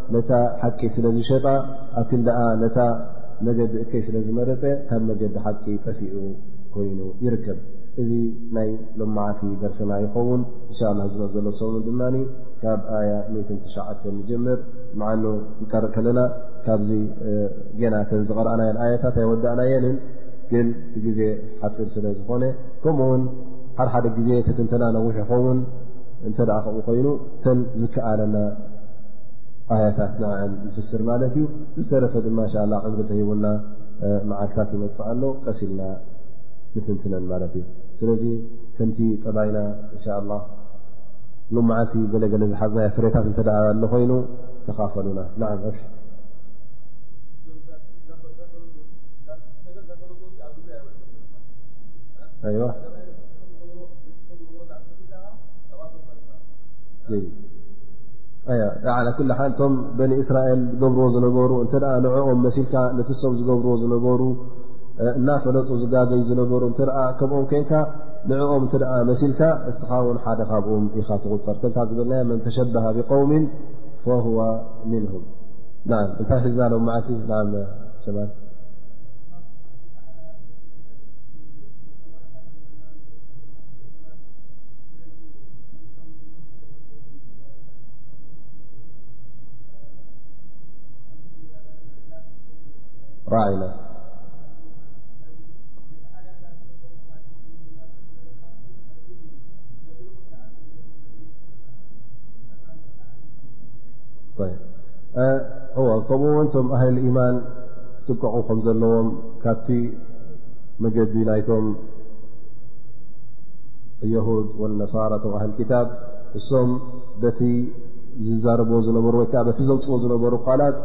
ነታ ሓቂ ስለ ዝሸጣ ኣክንደኣ ነታ መገዲ እከይ ስለ ዝመረፀ ካብ መገዲ ሓቂ ጠፊኡ ኮይኑ ይርከብ እዚ ናይ ሎማዓልቲ ደርሰና ይኸውን እንሻ ላ ዝመፅ ዘሎ ሰሙን ድማ ካብ ኣያ ትሸ ንጀምር መዓኑ ንቀርእ ከለና ካብዚ ገና ተን ዝቐረኣናየን ኣያታት ኣይወዳእናየንን ግን እቲ ግዜ ሓፂር ስለ ዝኾነ ከምኡውን ሓደሓደ ግዜ ተትንተና ነዊሕ ይኸውን እንተ ከምኡ ኮይኑ ተን ዝከኣለና ኣያታት ንኣን ንፍስር ማለት እዩ ዝተረፈ ድማ እንሻ ላ ዕምሪ ተሂቡና መዓልታት ይመፅእ ኣሎ ቀስ ኢልና ንትንትነን ማለት እዩ ስለዚ ከምቲ ጠባይና እንሻ ላ ሎም መዓልቲ ገለገለ ዝሓዝናዮ ፍሬታት እንተ ኣሎ ኮይኑ ተካፈሉና ንዓም ኣብሽ ኣይዋ ዓላ ኩል ሓል እቶም በኒ እስራኤል ዝገብርዎ ዝነበሩ እንተ ንዕኦም መሲልካ ነቲ ሶም ዝገብርዎ ዝነበሩ እናፈለጡ ዝጋገዩ ዝነበሩ እተ ከምኦም ኮንካ ንዕኦም እተ መሲልካ እስኻ ውን ሓደ ካብኦም ኢኻ ትቁፀር ከምታ ዝበልናዮ መን ተሸበሃ ብቆውሚ ፈዋ ምንሁም እንታይ ሒዝና ሎም መዓልቲ ሰባ ከምኡ ውን ቶም ኣህሊ ኢማን ክጥቀቁ ከም ዘለዎም ካብቲ መገዲ ናይቶም የሁድ ወነሳራ ቶም ኣህል ክታብ እሶም በቲ ዝዛረቦ ዝነበሩ ወይከዓ በቲ ዘውፅዎ ዝነበሩ ቃላት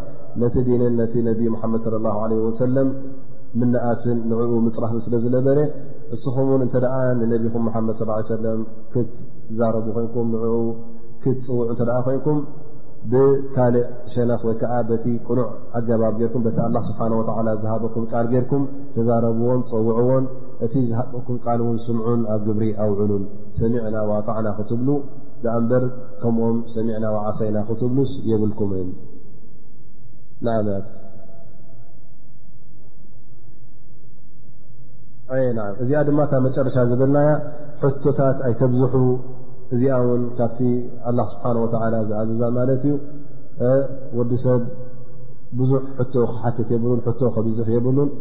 ነቲ ዲንን ነቲ ነቢ መሓመድ ለ ላ ለ ወሰለም ምነኣስን ንዕኡ ምፅራህን ስለ ዝነበረ እስኹም ውን እንተ ንነቢኹም መሓመድ ስ ሰለም ክትዛረቡ ኮንኩም ንኡ ክትፅውዑ እተ ኮንኩም ብካልእ ሸነኽ ወይከዓ በቲ ቅኑዕ ኣገባብ ጌርኩም በቲ ኣላ ስብሓን ወላ ዝሃበኩም ቃል ጌርኩም ተዛረብዎን ፀውዕዎን እቲ ዝሃበኩም ቃል እውን ስምዑን ኣብ ግብሪ ኣውዕሉን ሰሚዕና ዋጣዕና ክትብሉ ድኣ እምበር ከምኦም ሰሚዕና ወዓሰይና ክትብሉስ የብልኩምን እዚኣ ድማ እታ መጨረሻ ዝብልናያ ሕቶታት ኣይተብዝሑ እዚኣ ውን ካብቲ ኣላ ስብሓን ወተላ ዝኣዘዛ ማለት እዩ ወዲ ሰብ ብዙሕ ሕቶ ክሓትት የብሉን ሕቶ ከብዝሕ የብሉን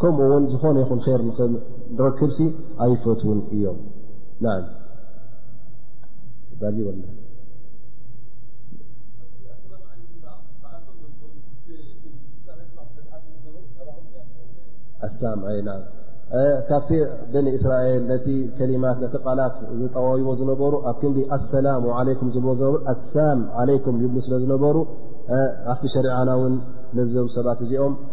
ከምኡ ውን ዝኾነ ይኹን ር ንክንረክብሲ ኣይፈትውን እዮም ካብቲ በኒ እስራኤል ነቲ ከሊማት ነቲ ቃላት ዝጠዋይዎ ዝነበሩ ኣብ ክንዲ ኣሰላሙ ዓለይኩም ዝብዎ ዝነበሩ ኣሳም ዓለይኩም ይብሉ ስለ ዝነበሩ ኣብቲ ሸሪዓና እውን ነዞም ሰባት እዚኦም